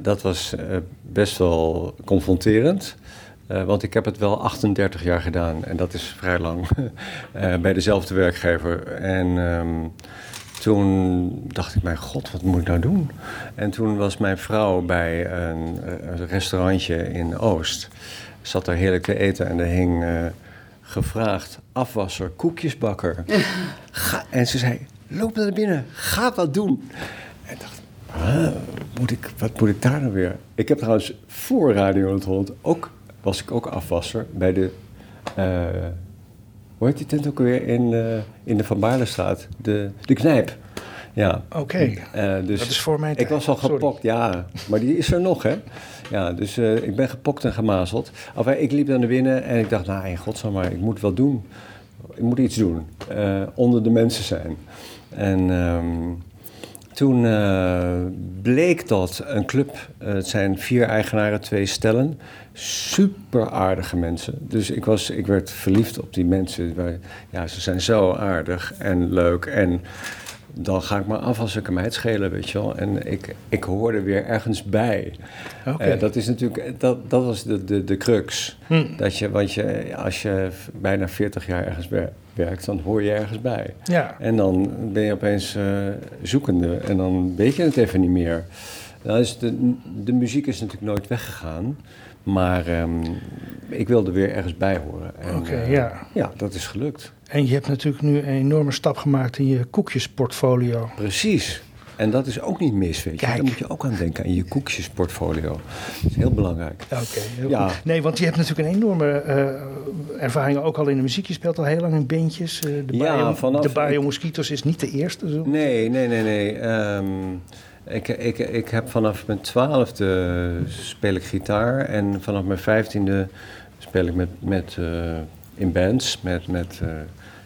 dat was eh, best wel confronterend. Eh, want ik heb het wel 38 jaar gedaan en dat is vrij lang eh, bij dezelfde werkgever. En ehm, toen dacht ik, mijn god, wat moet ik nou doen? En toen was mijn vrouw bij een, een restaurantje in Oost. Zat daar heerlijk te eten en er hing gevraagd afwasser, koekjesbakker. Ga, en ze zei, loop naar binnen, ga wat doen. En ik dacht, "Huh, moet ik, wat moet ik daar nou weer? Ik heb trouwens voor Radio Noord-Holland ook, was ik ook afwasser bij de... eh, hoe heet die tent ook weer in, eh, in de Van Baarlestraat? De, de Knijp. Ja. Oké, Eh, dus dat is voor mijn ik was al Sorry. gepokt, ja. Maar die is er nog, hè? Ja, dus ik ben gepokt en gemazeld. Enfin, ik liep naar binnen en ik dacht, nou, in godsnaam, maar ik moet wat doen. Ik moet iets doen. Onder de mensen zijn. En ehm, toen eh, bleek dat een club, eh, het zijn vier eigenaren, twee stellen, super aardige mensen. Dus ik, was, ik werd verliefd op die mensen. Ja, ze zijn zo aardig en leuk. En dan ga ik maar af als ik hem het schelen, weet je wel. En ik, ik hoorde weer ergens bij. Oké. Eh, dat is natuurlijk, dat, dat was de, de, de crux. Hm. Dat je, want je, als je bijna 40 jaar ergens wer- werkt, dan hoor je ergens bij. Ja, En dan ben je opeens eh, zoekende en dan weet je het even niet meer. Nou, dus de, de muziek is natuurlijk nooit weggegaan, maar ehm, ik wilde weer ergens bij horen. En, Oké, eh, ja. Ja, dat is gelukt. en je hebt natuurlijk nu een enorme stap gemaakt in je koekjesportfolio. Precies. En dat is ook niet mis, weet je. Kijk. Daar moet je ook aan denken, aan je koekjesportfolio. Dat is heel belangrijk. Oké, Ja. goed. Nee, want je hebt natuurlijk een enorme eh, ervaring ook al in de muziek. Je speelt al heel lang in bandjes. Eh, de Ja, Bayo, vanaf- de Bayo Mosquitos is niet de eerste. Zo. Nee, nee, nee, nee. Ehm, ik, ik, ik heb vanaf mijn twaalfde speel ik gitaar. En vanaf mijn vijftiende speel ik met, met, eh, in bands met, met eh,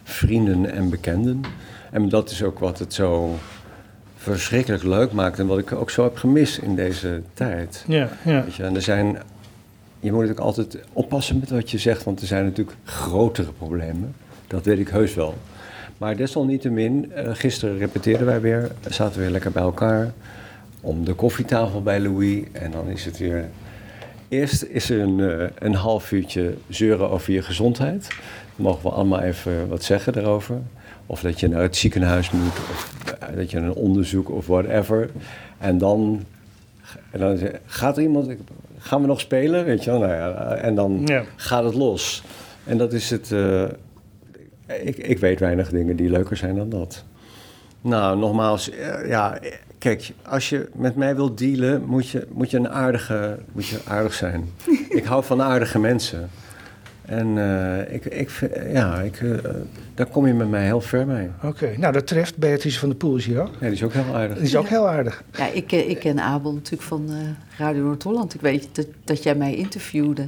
vrienden en bekenden. En dat is ook wat het zo verschrikkelijk leuk maakt. En wat ik ook zo heb gemist in deze tijd. Ja, ja. Weet je, en er zijn, je moet ook altijd oppassen met wat je zegt, want er zijn natuurlijk grotere problemen. Dat weet ik heus wel. Maar desalniettemin, eh, gisteren repeteerden wij weer, zaten we weer lekker bij elkaar. Om de koffietafel bij Louis. En dan is het weer. Eerst is er een, eh, een half uurtje zeuren over je gezondheid. Dan mogen we allemaal even wat zeggen daarover. Of dat je naar het ziekenhuis moet, of eh, dat je een onderzoek of whatever. En dan en dan gaat er iemand, gaan we nog spelen? Weet je wel? Nou ja, en dan Ja. gaat het los. En dat is het. Ik, ik weet weinig dingen die leuker zijn dan dat. Nou, nogmaals, eh, ja, eh, kijk, als je met mij wilt dealen, moet je, moet je een aardige, moet je aardig zijn. ik hou van aardige mensen. En eh, ik, ik, vind- ja, ik, eh, daar kom je met mij heel ver mee. Oké, nou dat treft. Beatrice van der Poel is hier ook. Nee, die is ook heel aardig. Die is ook heel aardig. Ja, ik, ken- ik ken Abel natuurlijk van eh, Radio Noord-Holland. Ik weet dat, dat jij mij interviewde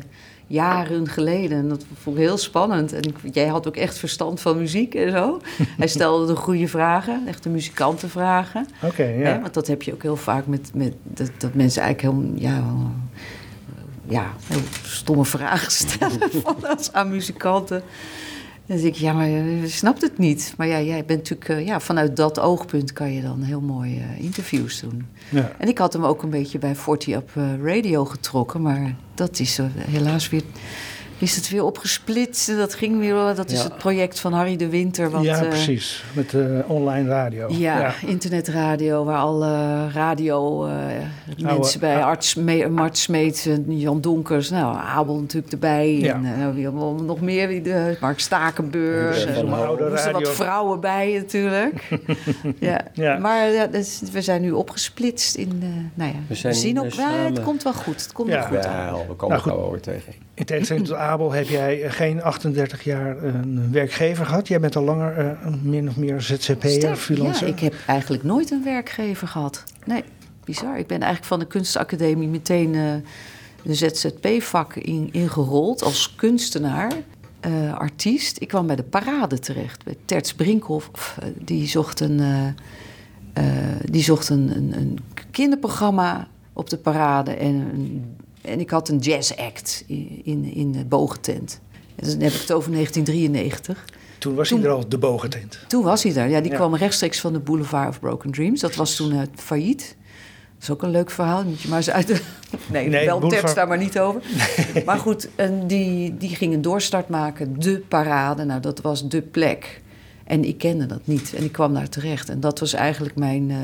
jaren geleden. En dat vond ik heel spannend. En jij had ook echt verstand van muziek en zo. Hij stelde de goede vragen, echt de muzikantenvragen. Oké, ja. want dat heb je ook heel vaak met, met dat, dat mensen eigenlijk heel, ja, ja, heel stomme vragen stellen van als aan muzikanten. Dan denk ik, ja, maar je snapt het niet. Maar ja, jij bent natuurlijk, eh, ja, vanuit dat oogpunt kan je dan heel mooi eh, interviews doen. ja. En ik had hem ook een beetje bij 40 Up eh, Radio getrokken, maar dat is helaas weer, is het weer opgesplitst. Dat ging weer, dat is Ja. het project van Harry de Winter. Wat, ja, eh, precies. Met eh, online radio. ja, internetradio, waar alle radio eh, mensen bij. Arts, Me- Mart Smeets en Jan Donkers, nou, Abel natuurlijk erbij. Ja. En eh, wie allemaal nog meer, wie de, Mark Stakenbeurs. Ja, en van er radio. wat vrouwen bij natuurlijk. ja. Ja. Maar ja, dus we zijn nu opgesplitst in, eh, nou ja, We zien ook, ja, het komt wel goed. Het komt Ja. wel goed. aan. Wel, we komen Nou, goed. elkaar wel weer tegen. In tegenstelling tot Abel heb jij eh, geen 38 jaar een werkgever gehad. Jij bent al langer eh, min of meer ZZP'er, freelancer. Ja, ik heb eigenlijk nooit een werkgever gehad. Nee, bizar. Ik ben eigenlijk van de kunstacademie meteen eh, de ZZP-vak in, ingerold als kunstenaar, eh, artiest. Ik kwam bij de parade terecht, bij Terts Brinkhoff. eh, Die zocht een, eh, eh, die zocht een, een, een kinderprogramma op de parade en, een, en ik had een jazz-act in, in, in de bogentent. Dus dan heb ik het over 1993. Toen was toen- hij er al de bogentent. Toen was hij daar. Ja, die Ja. kwam rechtstreeks van de Boulevard of Broken Dreams. Dat was toen eh, failliet. Dat is ook een leuk verhaal. Moet je maar eens uit. Nee, Nee, wel Boulevard- daar maar niet over. Maar goed, en die, die ging een doorstart maken. De parade. Nou, dat was de plek. En ik kende dat niet. En ik kwam daar terecht. En dat was eigenlijk mijn eh,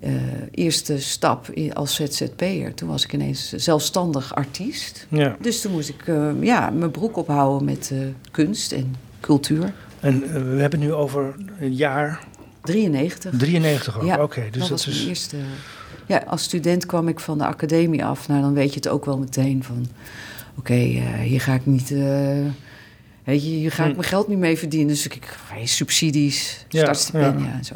eh, eerste stap als ZZP'er. Toen was ik ineens zelfstandig artiest. Ja. Dus toen moest ik eh, ja, mijn broek ophouden met eh, kunst en cultuur. En we hebben het nu over een jaar 93. 93 ook. Ja, Oké, dus dat dat, was is... eerste. Ja, als student kwam ik van de academie af. Nou, dan weet je het ook wel meteen van... Oké, hier ga ik niet... weet je, hier ga ik Hm. mijn geld niet mee verdienen. Dus ik, subsidies, Ja, startstipendia ja. en zo.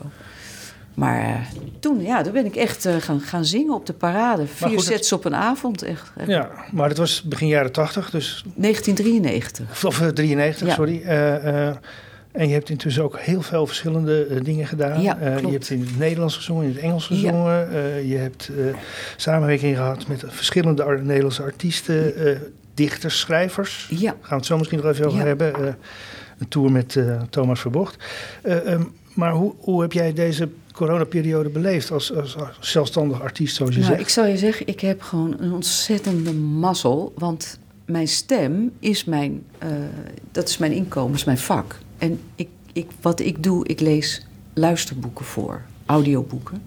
Maar eh, toen, ja, toen ben ik echt eh, gaan, gaan zingen op de parade. Vier goed, het- sets op een avond, echt. echt. Ja, maar dat was begin jaren 80, dus 1993. Of, of, eh, 93, Ja. sorry. Eh, eh, en je hebt intussen ook heel veel verschillende dingen gedaan. Ja, je hebt in het Nederlands gezongen, in het Engels gezongen. Je hebt samenwerking gehad met verschillende ar- Nederlandse artiesten, dichters, schrijvers. Ja. Daar gaan we het zo misschien nog even over hebben. Een tour met Thomas Verbocht. Eh, ehm, maar hoe, hoe heb jij deze coronaperiode beleefd als, als, zelfstandig artiest, zoals je Nou, zegt? ik zal je zeggen, ik heb gewoon een ontzettende mazzel. Want mijn stem is mijn, eh, dat is mijn inkomen, is mijn vak. En ik, ik, wat ik doe, ik lees luisterboeken voor, audioboeken.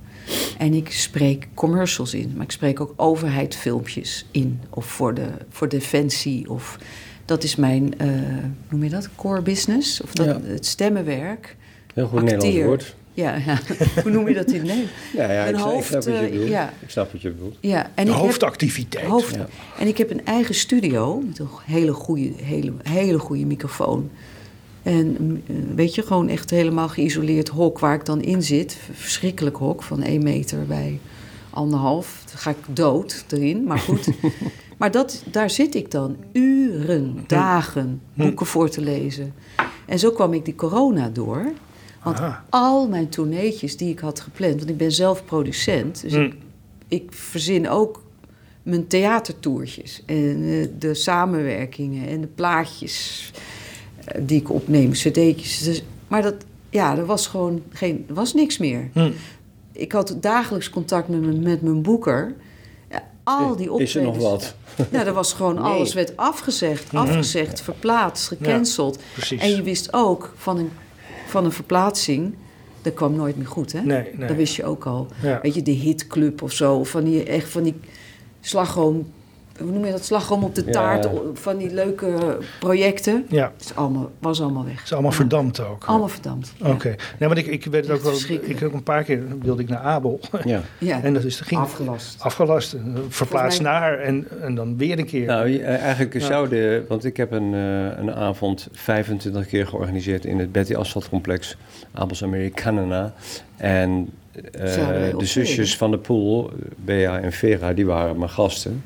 En ik spreek commercials in, maar ik spreek ook overheidfilmpjes in. Of voor, de, voor defensie. Of, dat is mijn, eh, noem je dat, core business? Of dat, Ja. het stemmenwerk. Heel goed Acteer. Nederlands woord. Ja, ja. hoe noem je dat in Nederland? Ja, ja Een ik, snap- ik hoofd, snap wat je eh, bedoelt. ja. Ik snap wat je bedoelt. Ja, en De ik heb- hoofdactiviteit. Hoofd. Ja. En ik heb een eigen studio met een hele goede, hele, hele goede microfoon. En mm, eh, weet je, gewoon echt helemaal geïsoleerd hok waar ik dan in zit. Verschrikkelijk hok van één meter bij anderhalf. Dan ga ik dood erin, maar goed. maar dat, daar zit ik dan uren, dagen, boeken voor te lezen. En zo kwam ik die corona door. Want Aha. al mijn tourneetjes die ik had gepland... want ik ben zelf producent, dus ik, ik verzin ook mijn theatertoertjes... en eh, de samenwerkingen en de plaatjes eh, die ik opneem, cd'tjes. Dus, maar dat, ja, er was gewoon geen, er was niks meer. Hm. Ik had dagelijks contact met mijn, met mijn boeker. Ja, al die optredens. Is er nog wat? Ja, er was gewoon alles werd afgezegd, afgezegd, verplaatst, gecanceld. precies. En je wist ook van een, van een verplaatsing, dat kwam nooit meer goed, hè? Nee, nee. Dat wist je ook al. Ja. Weet je, de hitclub of zo, van die, echt van die slagroom, hoe noem je dat, slagroom op de Ja. taart, van die leuke projecten. Ja, Het is allemaal, was allemaal weg. het is allemaal Ja. verdampt ook. Allemaal verdampt. Ja. Oké. Nee, want ik, ik weet ook wel. Ik heb ook een paar keer wilde ik naar Abel. Ja. Ja. En dat is, ging Afgelast. afgelast. eh, Verplaatst naar en, en dan weer een keer. Nou, je- eh, eigenlijk Ja. zou de... Want ik heb een, eh, een avond 25 keer georganiseerd in het Betty Asphalt Complex, Abels Americana. En eh, Zouden de zusjes van de pool, Bea en Vera, die waren mijn gasten.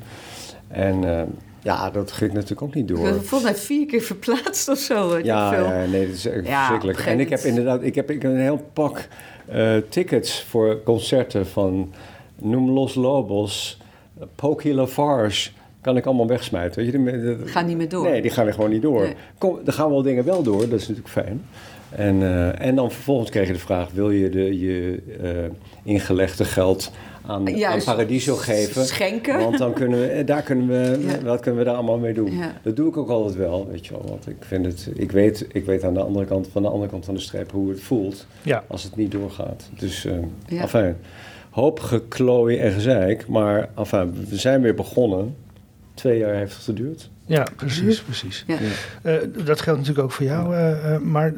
En eh, ja, dat ging natuurlijk ook niet Ik door. ben volgens mij vier keer verplaatst of zo. ik Ja, veel. ja, nee, dat is echt Ja, verschrikkelijk. En ik heb inderdaad ik heb, ik heb een heel pak eh, tickets voor concerten van Noem Los Lobos, Pokey Lafarge. Kan ik allemaal wegsmijten. Weet je, die- dat- Ga niet meer door. Nee, die gaan er gewoon niet door. Nee. Kom, er gaan wel dingen wel door, dat is natuurlijk fijn. En, eh, en dan vervolgens kreeg je de vraag: wil je de, je eh, ingelegde geld aan, aan Juist. Paradiso geven? Schenken. Want dan kunnen we, eh, daar kunnen we, Ja. wat kunnen we daar allemaal mee doen? Ja. Dat doe ik ook altijd wel, weet je wel. Want ik vind het, ik weet, ik weet aan de andere kant, van de andere kant van de streep hoe het voelt Ja. als het niet doorgaat. Dus, eh Ja. enfin, hoop geklooi en gezeik, maar enfin, we zijn weer begonnen. Twee jaar heeft het geduurd. Ja, precies, precies. Ja. Eh, dat geldt natuurlijk ook voor jou. eh, eh, maar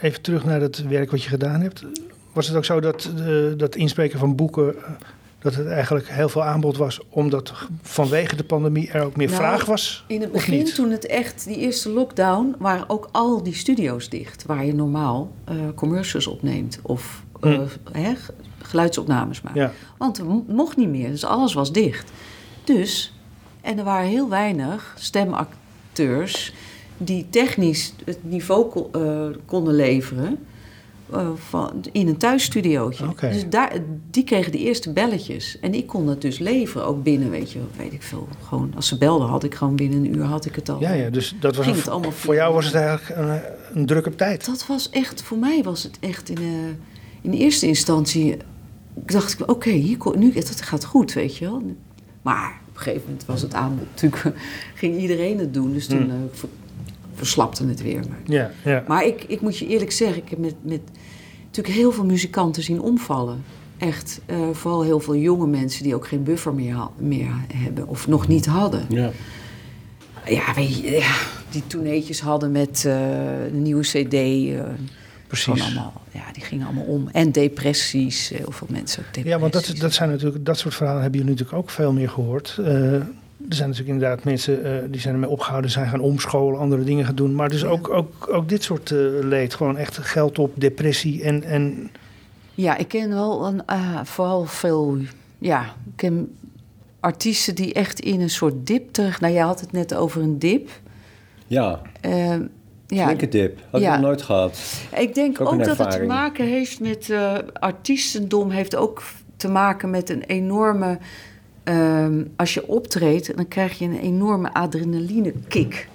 even terug naar het werk wat je gedaan hebt. Was het ook zo dat eh, dat inspreken van boeken... eh, dat het eigenlijk heel veel aanbod was... omdat vanwege de pandemie er ook meer Nou, vraag was? In het begin, toen het echt, die eerste lockdown, waren ook al die studio's dicht. Waar je normaal eh, commercials opneemt of eh, Hm. hè, g- geluidsopnames maakt. Ja, Want mo- mocht niet meer, dus alles was dicht. Dus, en er waren heel weinig stemacteurs die technisch het niveau eh, konden leveren eh, van, in een thuisstudiootje. Dus daar, die kregen de eerste belletjes. En ik kon het dus leveren, ook binnen, weet je, weet ik veel. Gewoon, als ze belden, had ik gewoon binnen een uur had ik het al. ja, ja dus dat was Ging een- het allemaal voor jou was het eigenlijk een, een druk op tijd. Dat was echt, voor mij was het echt in, eh, in eerste instantie. Ik dacht, oké, hier nu het gaat goed, weet je wel. Maar op een gegeven moment was het aanbod natuurlijk, ging iedereen het doen. Dus toen Hmm. eh, verslapte het weer. Maar, Ja, ja. maar ik, ik moet je eerlijk zeggen, ik heb met, met natuurlijk heel veel muzikanten zien omvallen. Echt, eh, vooral heel veel jonge mensen die ook geen buffer meer, meer hebben of nog niet hadden. Ja. Ja, weet je, ja, die toeneetjes hadden met eh, een nieuwe cd. eh, Precies. allemaal, ja, die gingen allemaal om. En depressies, heel veel mensen ook depressies. Ja, want dat, dat zijn natuurlijk, dat soort verhalen hebben jullie natuurlijk ook veel meer gehoord. Eh, er zijn natuurlijk inderdaad mensen eh, die zijn ermee opgehouden, zijn gaan omscholen, andere dingen gaan doen. Maar dus ook, ook, ook dit soort eh, leed, gewoon echt geld op, depressie en, en Ja, ik ken wel een, ah, vooral veel... Ja, ik ken artiesten die echt in een soort dip terug... Nou, jij had het net over een dip. Ja, Eh, ja, flinke dip. Had ik Ja. nog nooit gehad. Ik denk Ook dat het te maken heeft met eh, artiestendom, heeft ook te maken met een enorme. Ehm, als je optreedt, dan krijg je een enorme adrenaline kick.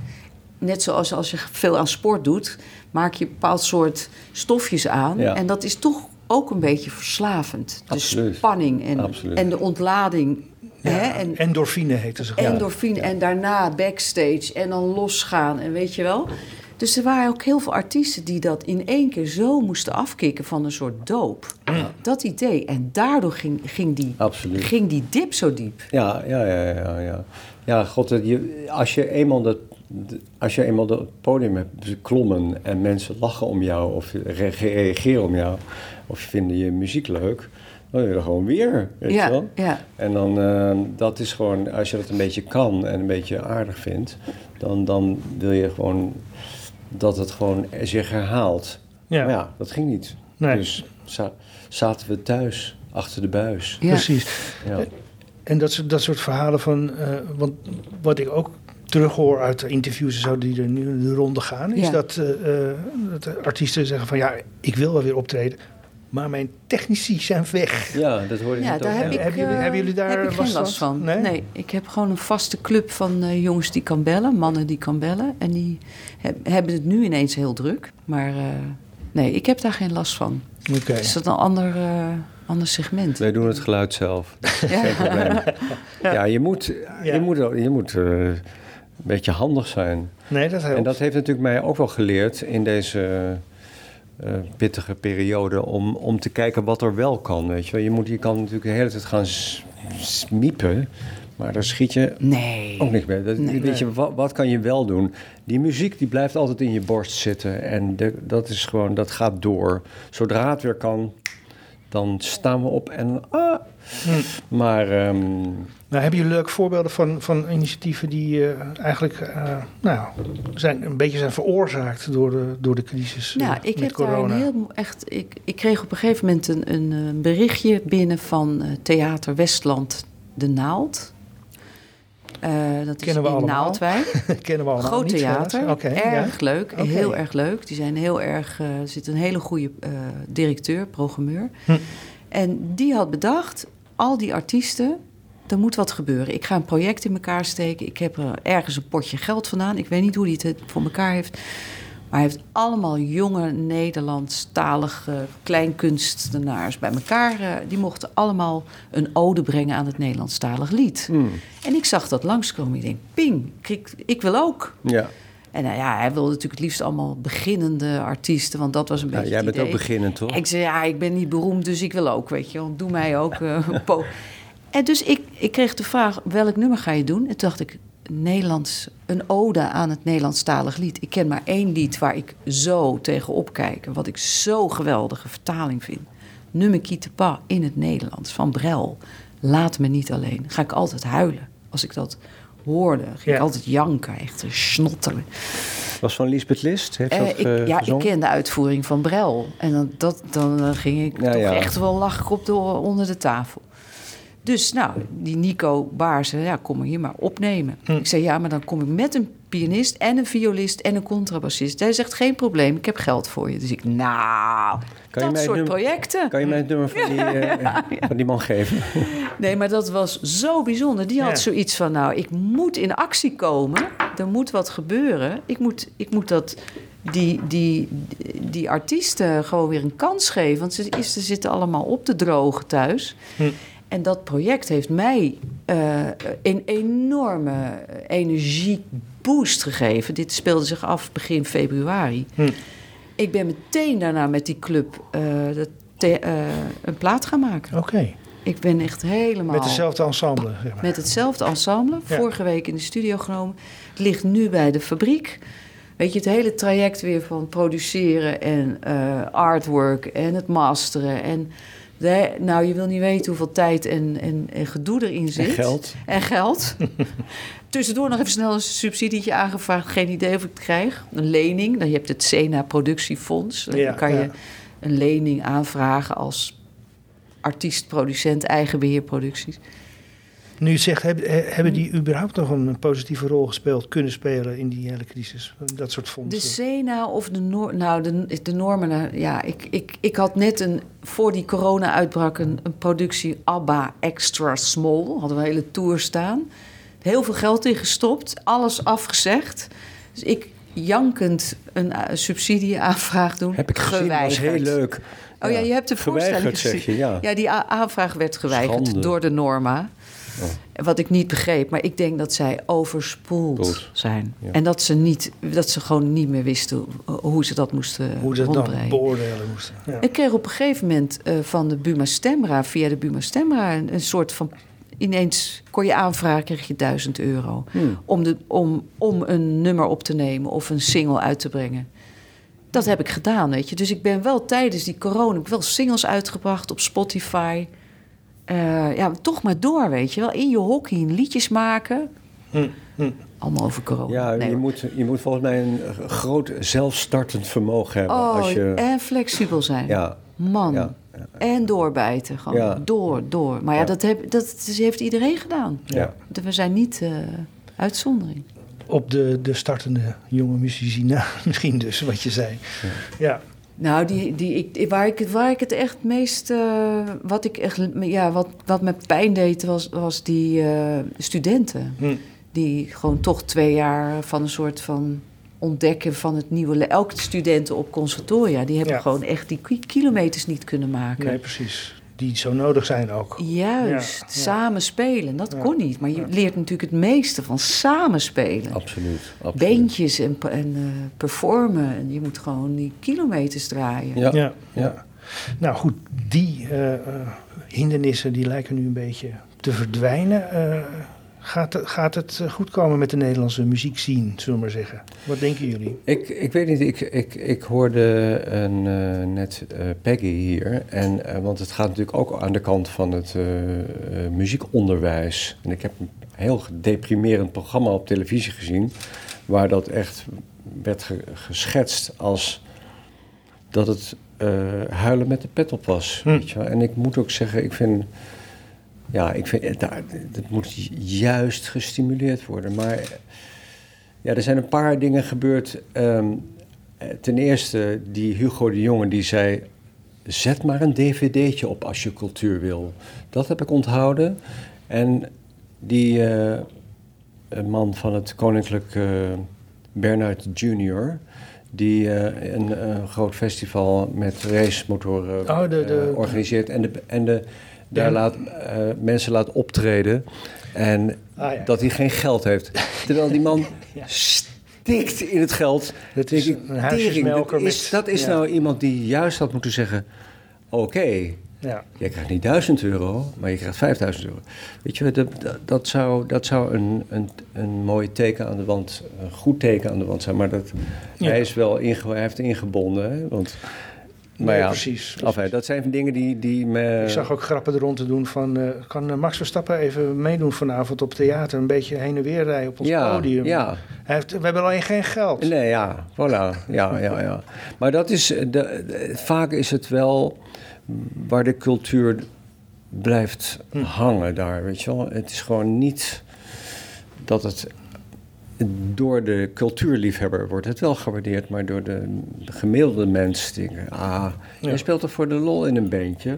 Net zoals als je veel aan sport doet, maak je een bepaald soort stofjes aan. Ja. En dat is toch ook een beetje verslavend. De Absoluut. spanning en, Absoluut. en de ontlading. hè? En, endorfine heten ze gewoon. endorfine en daarna backstage en dan losgaan en weet je wel. Dus er waren ook heel veel artiesten die dat in één keer zo moesten afkicken van een soort doop. Dat idee. En daardoor ging, ging, die, Absoluut. ging die dip zo diep. Ja, ja, ja, ja. Ja, ja god, je, als je eenmaal dat, als je eenmaal op het podium hebt klommen en mensen lachen om jou of re- reageren om jou of vinden je muziek leuk, dan wil je er gewoon weer. Weet je Ja, wel? ja. En dan, eh, dat is gewoon, als je dat een beetje kan en een beetje aardig vindt, dan, dan wil je gewoon dat het gewoon zich herhaalt. Ja. Maar ja, dat ging niet. Nee. Dus za- zaten we thuis, achter de buis. Ja. Precies. Ja. En dat, soort- dat soort verhalen van... eh, want wat ik ook terughoor uit de interviews en zo die er nu de ronde gaan... is Ja. dat, eh, eh, dat artiesten zeggen van... ja, ik wil wel weer optreden, maar mijn technici zijn weg. Ja, dat hoorde je Ja, net daar ook. heb En ik, hebben jullie- eh, hebben jullie daar heb ik geen last van? last van. Nee? Nee? ik heb gewoon een vaste club van eh, jongens die kan bellen, mannen die kan bellen. En die heb- hebben het nu ineens heel druk. Maar eh, nee, ik heb daar geen last van. Oké. Is dat een ander, eh, ander segment? Wij doen het geluid zelf. Dat is Ja. geen probleem. Ja, je moet, Ja. je moet, je moet eh, een beetje handig zijn. Nee, dat helpt. En dat heeft natuurlijk mij ook wel geleerd in deze eh, pittige periode... Om, om te kijken wat er wel kan, weet je wel. Je, moet, je kan natuurlijk de hele tijd gaan smiepen... maar daar schiet je Nee. ook niks mee. Dat, Nee. weet je, wat, wat kan je wel doen? Die muziek die blijft altijd in je borst zitten. En de- dat is gewoon, dat gaat door. Zodra het weer kan, dan staan we op en... Ah. Maar ehm, Nou, hebben jullie leuke voorbeelden van, van initiatieven die eh, eigenlijk eh, nou, zijn, een beetje zijn veroorzaakt door de, door de crisis Nou, ik met heb corona? daar een heel echt. Ik, ik kreeg op een gegeven moment een, een, berichtje binnen van eh, Theater Westland De Naald. Eh, dat Kennen we is in allemaal. Naaldwijk. Kennen we allemaal Groot theater. erg ja. leuk. Heel erg leuk. Die zijn heel erg. eh, er zit een hele goede eh, directeur, programmeur. Hm. En die had bedacht: al die artiesten. Er moet wat gebeuren. Ik ga een project in elkaar steken. Ik heb er ergens een potje geld vandaan. Ik weet niet hoe hij het voor elkaar heeft. Maar hij heeft allemaal jonge Nederlandstalige kleinkunstenaars bij elkaar. eh, die mochten allemaal een ode brengen aan het Nederlandstalig lied. hmm, En ik zag dat langskomen. Ik denk, ping, ik, ik wil ook. ja. En nou ja, hij wilde natuurlijk het liefst allemaal beginnende artiesten, want dat was een Ja, beetje jij bent ook beginnend, toch? Ik zei, ja, ik ben niet beroemd, dus ik wil ook, weet je wel. Doe mij ook eh, een po. En dus ik, ik kreeg de vraag, welk nummer ga je doen? En toen dacht ik, Nederlands, een ode aan het Nederlandstalig lied. Ik ken maar één lied waar ik zo tegenop kijk... en wat ik zo geweldige vertaling vind. Nummer pas in het Nederlands van Brel. Laat me niet alleen. Ga ik altijd huilen als ik dat hoorde. Ging Ja. ik altijd janken, echt te snotteren. Was van Lisbeth List? Heeft Eh, dat, ik, eh, ja, ik ken de uitvoering van Brel. En dan, dat, dan eh, ging ik Ja, toch ja. echt wel lach op de, onder de tafel. Dus nou, die Nico Baarsen, ja, kom maar hier maar opnemen. Hm. Ik zei, ja, maar dan kom ik met een pianist en een violist en een contrabassist. Hij zegt, geen probleem, ik heb geld voor je. Dus ik, nou, Kan dat soort nummer- projecten. Kan je mij het nummer van die, eh, van die man geven? Nee, maar dat was zo bijzonder. Die had Ja. zoiets van, nou, ik moet in actie komen. Er moet wat gebeuren. Ik moet, ik moet dat, die, die, die artiesten gewoon weer een kans geven. Want ze, ze zitten allemaal op de droge thuis. Hm. En dat project heeft mij eh, een enorme energieboost gegeven. Dit speelde zich af begin februari. Hm. Ik ben meteen daarna met die club eh, eh, een plaat gaan maken. Oké, Ik ben echt helemaal... met dezelfde ensemble, zeg maar. Met hetzelfde ensemble. Ja. Vorige week in de studio genomen. Het ligt nu bij de fabriek. Weet je, het hele traject weer van produceren en artwork en het masteren. En de, nou, je wil niet weten hoeveel tijd en, en, en gedoe erin zit. En geld. En geld. Tussendoor nog even snel een subsidietje aangevraagd. Geen idee of ik het krijg. Een lening. Dan, je hebt het Sena Productiefonds. Dan Ja, kan je een lening aanvragen als artiest, producent, eigen beheerproducties. Nu zegt, heb- eh, hebben die überhaupt nog een positieve rol gespeeld, kunnen spelen in die hele crisis? Dat soort De fondsen. Sena of de Noor... Nou, de, de normen... nou, Ja, ik, ik, ik had net een... Voor die corona uitbrak een, een productie ABBA Extra Small. Hadden we een hele tour staan. Heel veel geld in gestopt. Alles afgezegd. Dus ik jankend een, eh, subsidieaanvraag doen. Heb ik gezien, dat was heel leuk. Oh ja, je hebt de voorstelling Geweigerd, zeg gezien. je, ja. Ja, die aanvraag werd geweigerd Schande. door de Norma. Wat ik niet begreep, maar ik denk dat zij overspoeld Spoeld. zijn. Ja. En dat ze, niet, dat ze gewoon niet meer wisten hoe- ze dat moesten Hoe ze dat beoordelen moesten. Ja. Ik kreeg op een gegeven moment eh, van de Buma Stemra, via de Buma Stemra, een, een soort van ineens kon je aanvragen, kreeg je 1000 euro. Hmm. Om, de, om, om een nummer op te nemen of een single uit te brengen. Dat heb ik gedaan, weet je. Dus ik ben wel tijdens die corona... ik heb wel singles uitgebracht op Spotify. Eh, ja, toch maar door, weet je wel. In je hockey liedjes maken. Hm, hm. Allemaal over corona. Ja, Nee, je, hoor. moet, je moet volgens mij een eh, groot zelfstartend vermogen hebben. Oh, als je, en flexibel zijn. ja, Man. ja, En doorbijten. Gewoon Ja. door, door. Maar ja, Ja. dat, heb, dat heeft iedereen gedaan. ja. We zijn niet eh, uitzondering. Op de, de startende jonge muzici na, misschien dus, wat je zei. Ja, Nou, die, die, ik, waar, ik, het- waar ik het echt meest... eh, wat ik echt... Ja, wat, wat me pijn deed, was, was die eh, studenten. Hm. Die gewoon toch twee jaar van een soort van ontdekken van het nieuwe... Elke studenten op conservatoria, die hebben Ja. gewoon echt die ki- kilometers niet kunnen maken. nee, precies. Die zo nodig zijn ook. Juist, Ja, ja. samen spelen. Dat Ja. kon niet. Maar je leert natuurlijk het meeste van samen spelen. Absoluut. absoluut. Beentjes en, en eh, performen. En je moet gewoon die kilometers draaien. Ja. Ja, Ja. ja. Nou goed, die eh, eh, hindernissen die lijken nu een beetje te verdwijnen. Eh, gaat, het, gaat het eh, goed komen met de Nederlandse muziekscene, zullen we maar zeggen? Wat denken jullie? Ik, ik weet niet, ik, ik, ik hoorde een, eh, net eh, Peggy hier. En, want het gaat natuurlijk ook aan de kant van het muziekonderwijs. En ik heb een heel gedeprimerend programma op televisie gezien. Waar dat echt werd ge- geschetst als dat het huilen met de pet op was. Hm. Weet je wel. En ik moet ook zeggen, ik vind. Ja, ik vind, eh, daar, dat moet juist gestimuleerd worden. Maar ja, er zijn een paar dingen gebeurd. Ehm, eh, ten eerste, die Hugo de Jonge die zei... zet maar een dvd'tje op als je cultuur wil. Dat heb ik onthouden. En die eh, man van het Koninklijk eh, Bernard Junior... die een, groot festival met racemotoren Oh, de- de- eh, organiseert... en, de, en de, daar laat, eh, mensen laat optreden... En Ah, ja. dat hij geen geld heeft. Terwijl die man stikt in het geld. Dat is een dat is, dat is nou iemand die juist had moeten zeggen... Oké, Ja, jij krijgt niet 1000 euro, maar je krijgt 5000 euro. Weet je, dat, dat, dat zou, dat zou een, een, een mooi teken aan de wand, een goed teken aan de wand zijn. Maar dat, Ja. hij, is wel inge, hij heeft ingebonden. Hè? Want, maar ja, precies. Enfin, dat zijn dingen die, die me... Ik zag ook grappen er rond te doen van... eh, kan eh, Max Verstappen even meedoen vanavond op theater? Een beetje heen en weer rijden op ons ja, podium. Ja, Hij heeft, we hebben alleen geen geld. Nee, ja, voilà. Ja, ja, ja. Maar dat is, eh, de, de- vaak is het wel waar de cultuur blijft Hm. hangen daar, weet je wel. Het is gewoon niet dat het door de cultuurliefhebber wordt het wel gewaardeerd, maar door de gemiddelde mens denken, ah, Ja. je speelt toch voor de lol in een bandje?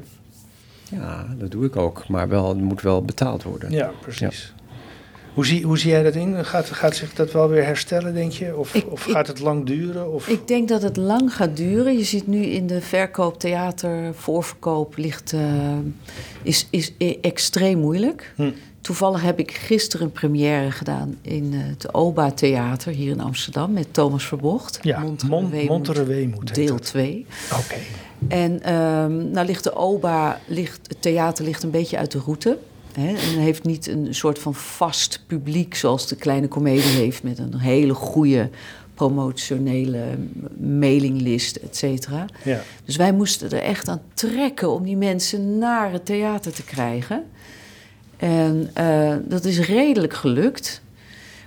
Ja, dat doe ik ook, maar wel, het moet wel betaald worden. Ja, precies. Hoe, zie, hoe zie jij dat in? Gaat, gaat zich dat wel weer herstellen, denk je? Of, Ik- of ik- gaat het lang duren? Of... Ik denk dat het lang gaat duren. Je ziet nu in de verkoop, theater, voorverkoop ligt, eh, is, is e- extreem moeilijk. Hm. Toevallig heb ik gisteren een première gedaan in eh, het OBA Theater hier in Amsterdam met Thomas Verbocht. ja, Montere Mon- Weemoed, Montere Weemoed. heet Deel dat. 2. Oké. En ehm, nou ligt de OBA, ligt, het theater ligt een beetje uit de route. Hè, en heeft niet een soort van vast publiek zoals de kleine komedie heeft... met een hele goede promotionele mailinglist, et cetera. Ja. Dus wij moesten er echt aan trekken om die mensen naar het theater te krijgen. En eh, dat is redelijk gelukt.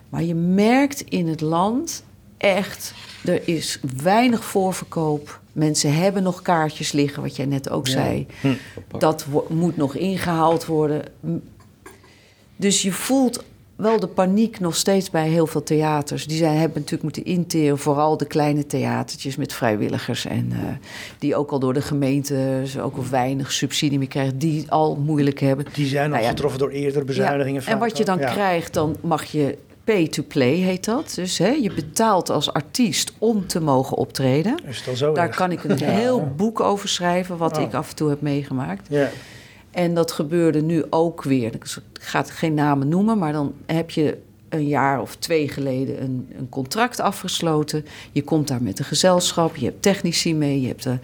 Maar je merkt in het land echt, er is weinig voorverkoop. Mensen hebben nog kaartjes liggen, wat jij net ook Ja. zei. Hm. Dat moet nog ingehaald worden. Dus je voelt wel de paniek nog steeds bij heel veel theaters. Die zijn, hebben natuurlijk moeten interen, vooral de kleine theatertjes met vrijwilligers. En eh, die ook al door de gemeente ook al weinig subsidie meer krijgen. Die al moeilijk hebben. Die zijn al Nou ja. getroffen door eerdere bezuinigingen. Ja, en wat je dan al. Ja. krijgt, dan mag je pay to play, heet dat. Dus hè, je betaalt als artiest om te mogen optreden. Is al zo Daar erg? kan ik een heel boek over schrijven, wat Oh. ik af en toe heb meegemaakt. Ja. En dat gebeurde nu ook weer. Ik ga geen namen noemen, maar dan heb je een jaar of twee geleden een, een contract afgesloten. Je komt daar met een gezelschap, je hebt technici mee, je hebt de,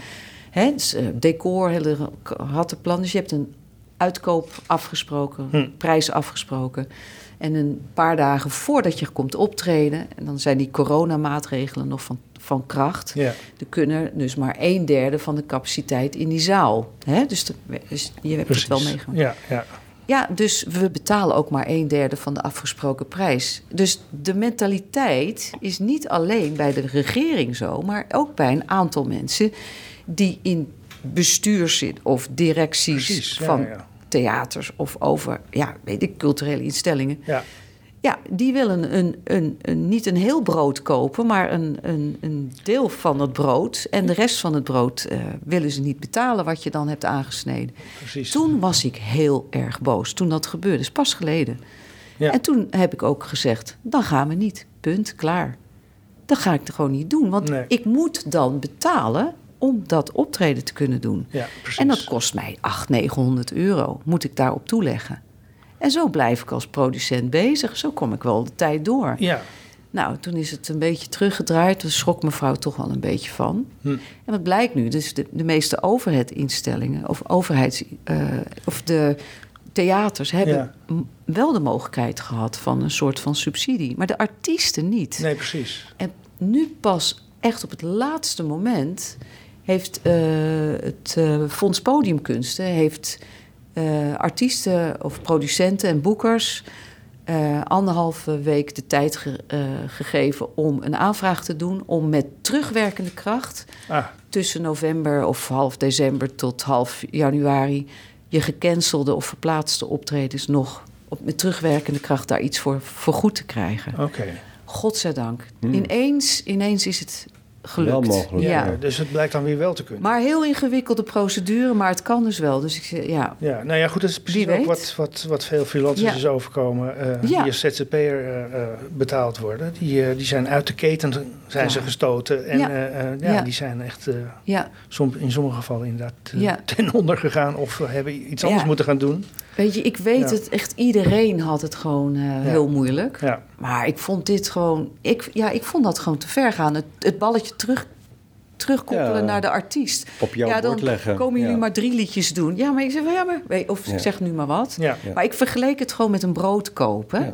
hè, dus, eh, decor, hele rattenplan. Dus je hebt een uitkoop afgesproken, Hm. prijs afgesproken. En een paar dagen voordat je komt optreden, en dan zijn die coronamaatregelen nog van, van kracht. Ja. Er kunnen dus maar een derde van de capaciteit in die zaal. Hè? Dus, de- dus je hebt het wel meegemaakt. Ja, ja. Ja, dus we betalen ook maar een derde van de afgesproken prijs. Dus de mentaliteit is niet alleen bij de regering zo, maar ook bij een aantal mensen die in bestuur zitten of directies Precies. Ja, van ja. theaters of over, ja, weet ik, culturele instellingen. ja. Ja, die willen een, een, een, niet een heel brood kopen, maar een, een, een deel van het brood. En de rest van het brood eh, willen ze niet betalen wat je dan hebt aangesneden. Precies. Toen was ik heel erg boos, toen dat gebeurde. is pas geleden. Ja. En toen heb ik ook gezegd, dan gaan we niet. Punt, klaar. Dat ga ik er gewoon niet doen. Want Nee. ik moet dan betalen om dat optreden te kunnen doen. Ja, precies. En dat kost mij 800, 900 euro. Moet ik daarop toeleggen. En zo blijf ik als producent bezig. Zo kom ik wel de tijd door. Ja. Nou, toen is het een beetje teruggedraaid. Daar schrok mevrouw toch wel een beetje van. Hm. En wat blijkt nu? Dus de, de meeste overheidinstellingen of overheids... eh, of de theaters hebben Ja. wel de mogelijkheid gehad van een soort van subsidie. Maar de artiesten niet. Nee, precies. En nu pas echt op het laatste moment heeft eh, het eh, Fonds Podiumkunsten heeft eh, artiesten of producenten en boekers eh, anderhalve week de tijd ge- eh, gegeven om een aanvraag te doen om met terugwerkende kracht Ah, tussen november of half december tot half januari je gecancelde of verplaatste optredens nog op, met terugwerkende kracht daar iets voor vergoed te krijgen. oké. Godzijdank. Hmm. Ineens, ineens is het gelukt. Wel mogelijk, Ja. Ja, Dus het blijkt dan weer wel te kunnen. Maar heel ingewikkelde procedure, maar het kan dus wel. Dus ik zeg, ja, Ja, nou ja, goed, dat is precies ook wat, wat, wat veel freelancers Ja. is overkomen. eh, Ja. Die als ZZP'er eh, eh, betaald worden. Die, eh, die zijn uit de keten zijn Ja. ze gestoten. En Ja. eh, eh, ja, Ja. die zijn echt eh, ja. som, in sommige gevallen inderdaad Ja. ten onder gegaan. Of hebben iets anders Ja. moeten gaan doen. Weet je, ik weet Ja. het, echt iedereen had het gewoon eh, heel moeilijk. Ja, Maar ik vond dit gewoon, ik, ja, ik vond dat gewoon te ver gaan. Het, het balletje terug, terugkoppelen Ja. naar de artiest. Op jouw ja, dan bord leggen. komen jullie Ja. maar drie liedjes doen. Ja, maar ik zeg, ja, maar, of Ja. ik zeg nu maar wat. ja. Ja. Maar ik vergeleek het gewoon met een brood kopen. Ja.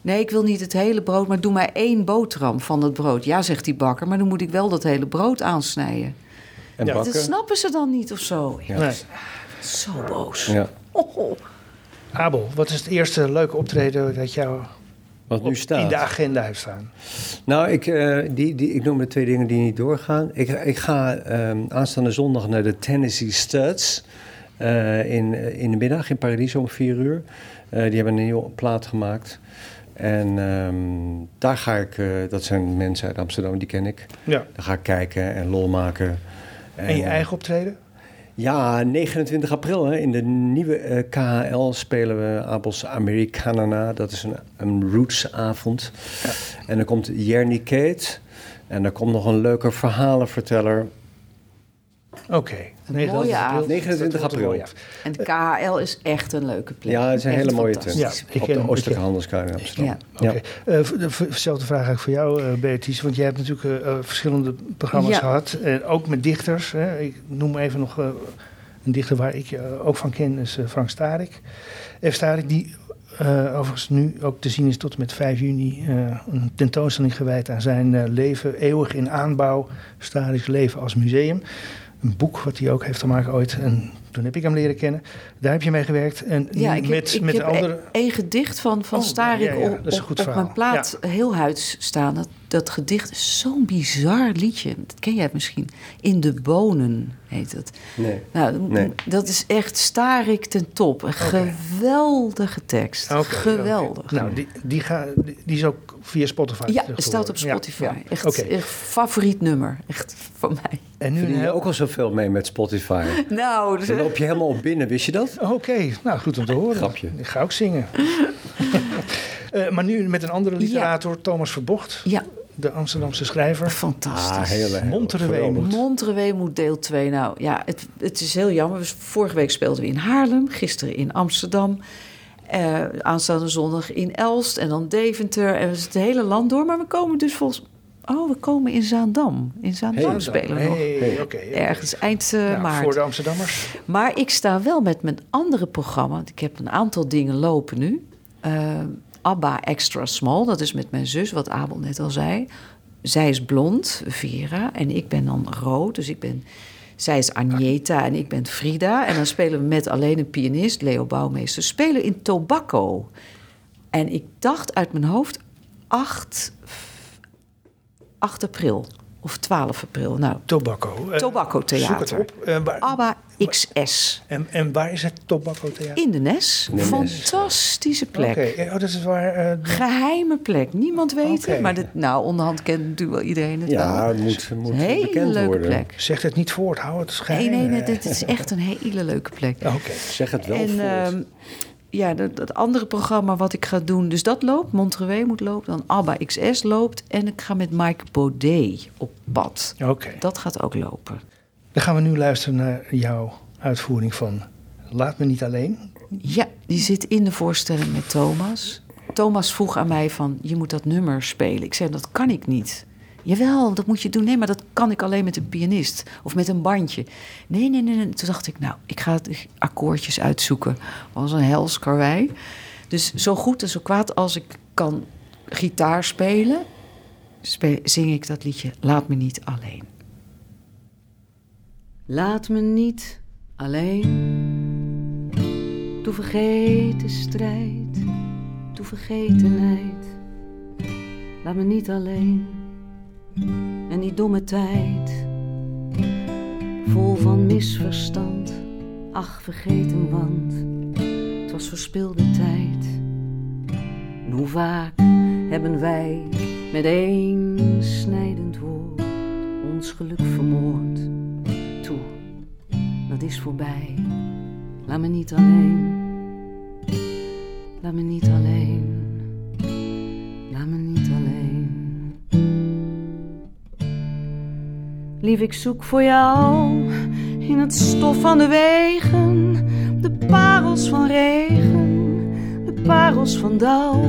Nee, ik wil niet het hele brood, maar doe maar één boterham van het brood. Ja, zegt die bakker, maar dan moet ik wel dat hele brood aansnijden. En Ja. Dat snappen ze dan niet of zo. Ja. Nee. Zo boos. Ja. Oh, oh. Abel, wat is het eerste leuke optreden dat jou Wat nu op- staat. in de agenda heeft staan? Nou, ik, eh, die, die, ik noem de twee dingen die niet doorgaan. Ik, ik ga ehm, aanstaande zondag naar de Tennessee Studs eh, in, in de middag in Paradiso om vier uur. Eh, die hebben een nieuwe plaat gemaakt. En ehm, daar ga ik, eh, dat zijn mensen uit Amsterdam, die ken ik. Ja. Daar ga ik kijken en lol maken. En je eh, eigen optreden? Ja, 29 april hè, in de nieuwe eh, KHL spelen we Abels Americana. Dat is een, een rootsavond. En dan komt Jerny Kate. En er komt nog een leuke verhalenverteller. Oké. 29 avond. 29 Dat wordt een april. En de KHL is echt een leuke plek. Ja, het is een Echt hele mooie tent. Ja, ik op ken de Oostelijke Handelskade in Amsterdam. Ja. Oké. Eh, Dezelfde vraag eigenlijk voor jou, eh Beatrice. Want jij hebt natuurlijk eh, verschillende programma's Ja. gehad. En ook met dichters. Hè. Ik noem even nog een dichter waar ik ook van ken. is eh, Frank Starik. F. Starik, die eh, overigens nu ook te zien is tot en met 5 juni. eh, een tentoonstelling gewijd aan zijn eh, leven. Eeuwig in aanbouw. Starik's leven als museum. Een boek wat hij ook heeft gemaakt ooit. En toen heb ik hem leren kennen. Daar heb je mee gewerkt. En Ja, ik met, heb, ik met heb andere... e- één gedicht van, van Oh, Starik ja, ja, op, dat is een op- goed op mijn plaat heel huids staan. Dat, dat gedicht is zo'n bizar liedje. Dat ken jij misschien. In de bonen heet het. Nee. Nou, Nee. dat is echt Starik ten top. Een geweldige tekst. Geweldig. Nou, die, die, ga, die, die is ook via Spotify. Ja, het staat op Spotify. ja. Echt, favoriet nummer. Echt van mij. En nu een je ook al zoveel mee met Spotify. Nou, Dan loop je helemaal op binnen, wist je dat? Oké, nou goed om te horen. Grapje. Ik ga ook zingen. Eh, maar nu met een andere literator, Thomas Verbocht, ja, de Amsterdamse schrijver. fantastisch. Ah. Montere Weemoed. Montere Weemoed deel 2. Nou ja, het, het is heel jammer. Vorige week speelden we in Haarlem, gisteren in Amsterdam. eh, aanstaande zondag in Elst en dan Deventer. En we zitten het hele land door. Maar we komen dus volgens Oh, we komen in Zaandam. In Zaandam Hey. spelen we nog. Hey, Hey. oké, oké. Ergens eind Nou, maart. Voor de Amsterdammers. Maar ik sta wel met mijn andere programma. want Ik heb een aantal dingen lopen nu. Eh, ABBA Extra Small, dat is met mijn zus, wat Abel net al zei. Zij is blond, Vera, en ik ben dan rood. Dus ik ben, zij is Agneta en ik ben Frida. En dan spelen we met alleen een pianist, Leo Bouwmeester. Spelen in Tobacco. En ik dacht uit mijn hoofd 8, 8 april of 12 april. Nou, Tobacco. Eh, Tobacco Zoek het Theater. op. Eh, waar, ABBA XS. en, en waar is het Tobacco Theater? In de Nes. In de Nes. Fantastische plek. Oké, eh, oh, dat is waar... eh, de- Geheime plek. Niemand weet het. Maar dit, nou, onderhand kent natuurlijk wel iedereen het Ja, wel. het moet, moet Een hele bekend leuke worden. plek. Zeg het niet voort, hou het geheim. Nee, nee, nee. Dit is echt een hele leuke plek. Oké. Zeg het wel en voort. ehm, ja, dat, dat andere programma wat ik ga doen, dus dat loopt. Montreux moet lopen, dan ABBA XS loopt. En ik ga met Mike Baudet op pad. Oké. Dat gaat ook lopen. Dan gaan we nu luisteren naar jouw uitvoering van Laat me niet alleen. Ja, die zit in de voorstelling met Thomas. Thomas vroeg aan mij van, je moet dat nummer spelen. Ik zei, dat kan ik niet. Jawel, dat moet je doen. Nee, maar dat kan ik alleen met een pianist of met een bandje. Nee, nee, nee. nee. Toen dacht ik, nou, ik ga akkoordjes uitzoeken. Was een hels karwei. Dus zo goed en zo kwaad als ik kan gitaar spelen... spe- zing ik dat liedje Laat me niet alleen. Laat me niet alleen... Doe vergeten strijd, doe vergetenheid. Laat me niet alleen. En die domme tijd, vol van misverstand. Ach, vergeten, want het was verspilde tijd. En hoe vaak hebben wij met één snijdend woord ons geluk vermoord? Toe, dat is voorbij. Laat me niet alleen. Laat me niet alleen. Laat me niet Lief, ik zoek voor jou in het stof van de wegen. De parels van regen, de parels van dauw.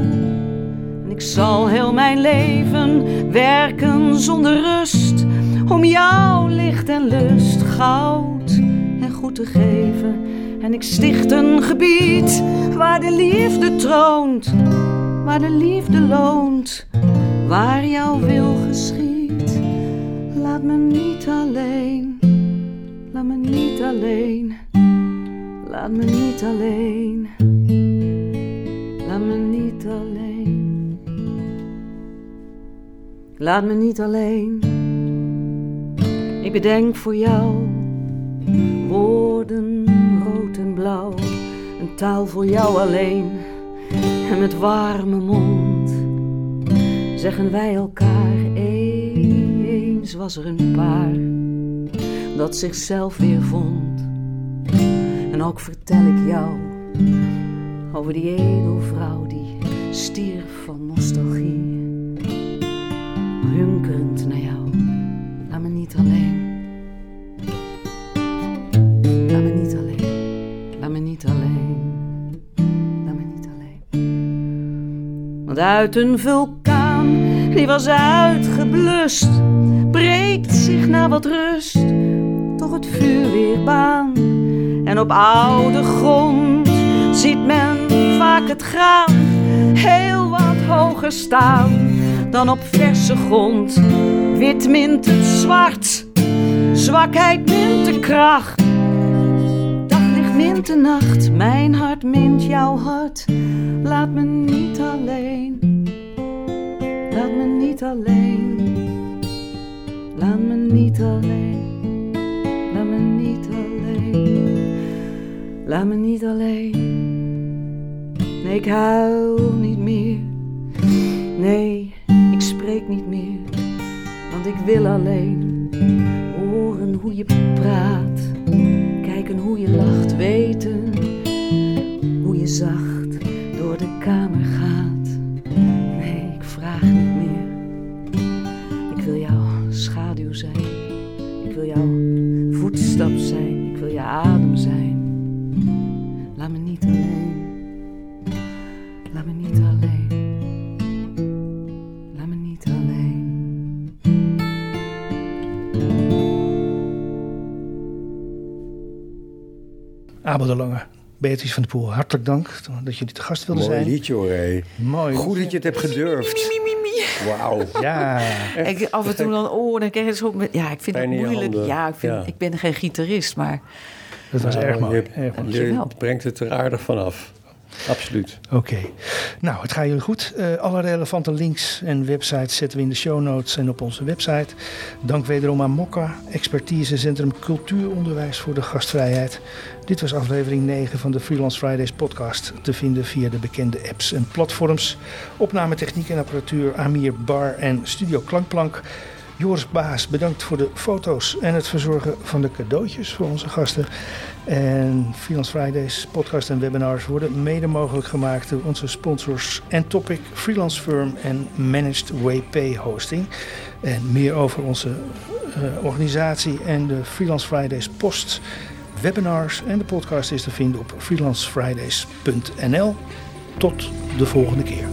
En ik zal heel mijn leven werken zonder rust. Om jou licht en lust, goud en goed te geven. En ik sticht een gebied waar de liefde troont, waar de liefde loont, waar jouw wil geschiet. Laat me niet alleen, laat me niet alleen, laat me niet alleen, laat me niet alleen, laat me niet alleen. Ik bedenk voor jou woorden rood en blauw, een taal voor jou alleen. En met warme mond zeggen wij elkaar was er een paar dat zichzelf weer vond. En ook vertel ik jou over die edelvrouw die stierf van nostalgie. Hunkerend naar jou, laat me niet alleen. Laat me niet alleen, laat me niet alleen, laat me niet alleen. Want uit een vulkaan die was uitgeblust, breekt zich na wat rust toch het vuur weer baan. En op oude grond ziet men vaak het graan heel wat hoger staan dan op verse grond. Wit mint het zwart, zwakheid mint de kracht. Daglicht mint de nacht, mijn hart mint jouw hart. Laat me niet alleen, laat me niet alleen, laat me niet alleen, laat me niet alleen, laat me niet alleen. Nee, ik huil niet meer, nee, ik spreek niet meer, want ik wil alleen horen hoe je praat, kijken hoe je lacht, weten hoe je zacht Abel de Lange, Beatrice van der Poel, hartelijk dank dat jullie te gast wilden Mooi zijn. liedje hoor, hé. Mooi. Goed dat je het hebt gedurfd. Wauw. Ja, Ik, af en toe dan, oh, dan krijg je zo met, ja, ik vind Pijn het moeilijk. Ja, ik, vind, Ja. ik ben geen gitarist, maar dat was erg mooi. Je, Erg mooi. je Dankjewel. brengt het er aardig vanaf. Absoluut. Oké. Nou, het gaat jullie goed. Eh, alle relevante links en websites zetten we in de show notes en op onze website. Dank wederom aan Mokka, expertisecentrum cultuuronderwijs voor de gastvrijheid. Dit was aflevering 9 van de Freelance Fridays podcast. Te vinden via de bekende apps en platforms. Opname techniek en apparatuur Amir Bar en Studio Klankplank. Joris Baas, bedankt voor de foto's en het verzorgen van de cadeautjes voor onze gasten. En Freelance Fridays podcast en webinars worden mede mogelijk gemaakt door onze sponsors Topic, Freelance Firm en Managed WP Hosting. En meer over onze eh, organisatie en de Freelance Fridays post, webinars en de podcast is te vinden op freelancefridays.nl. Tot de volgende keer.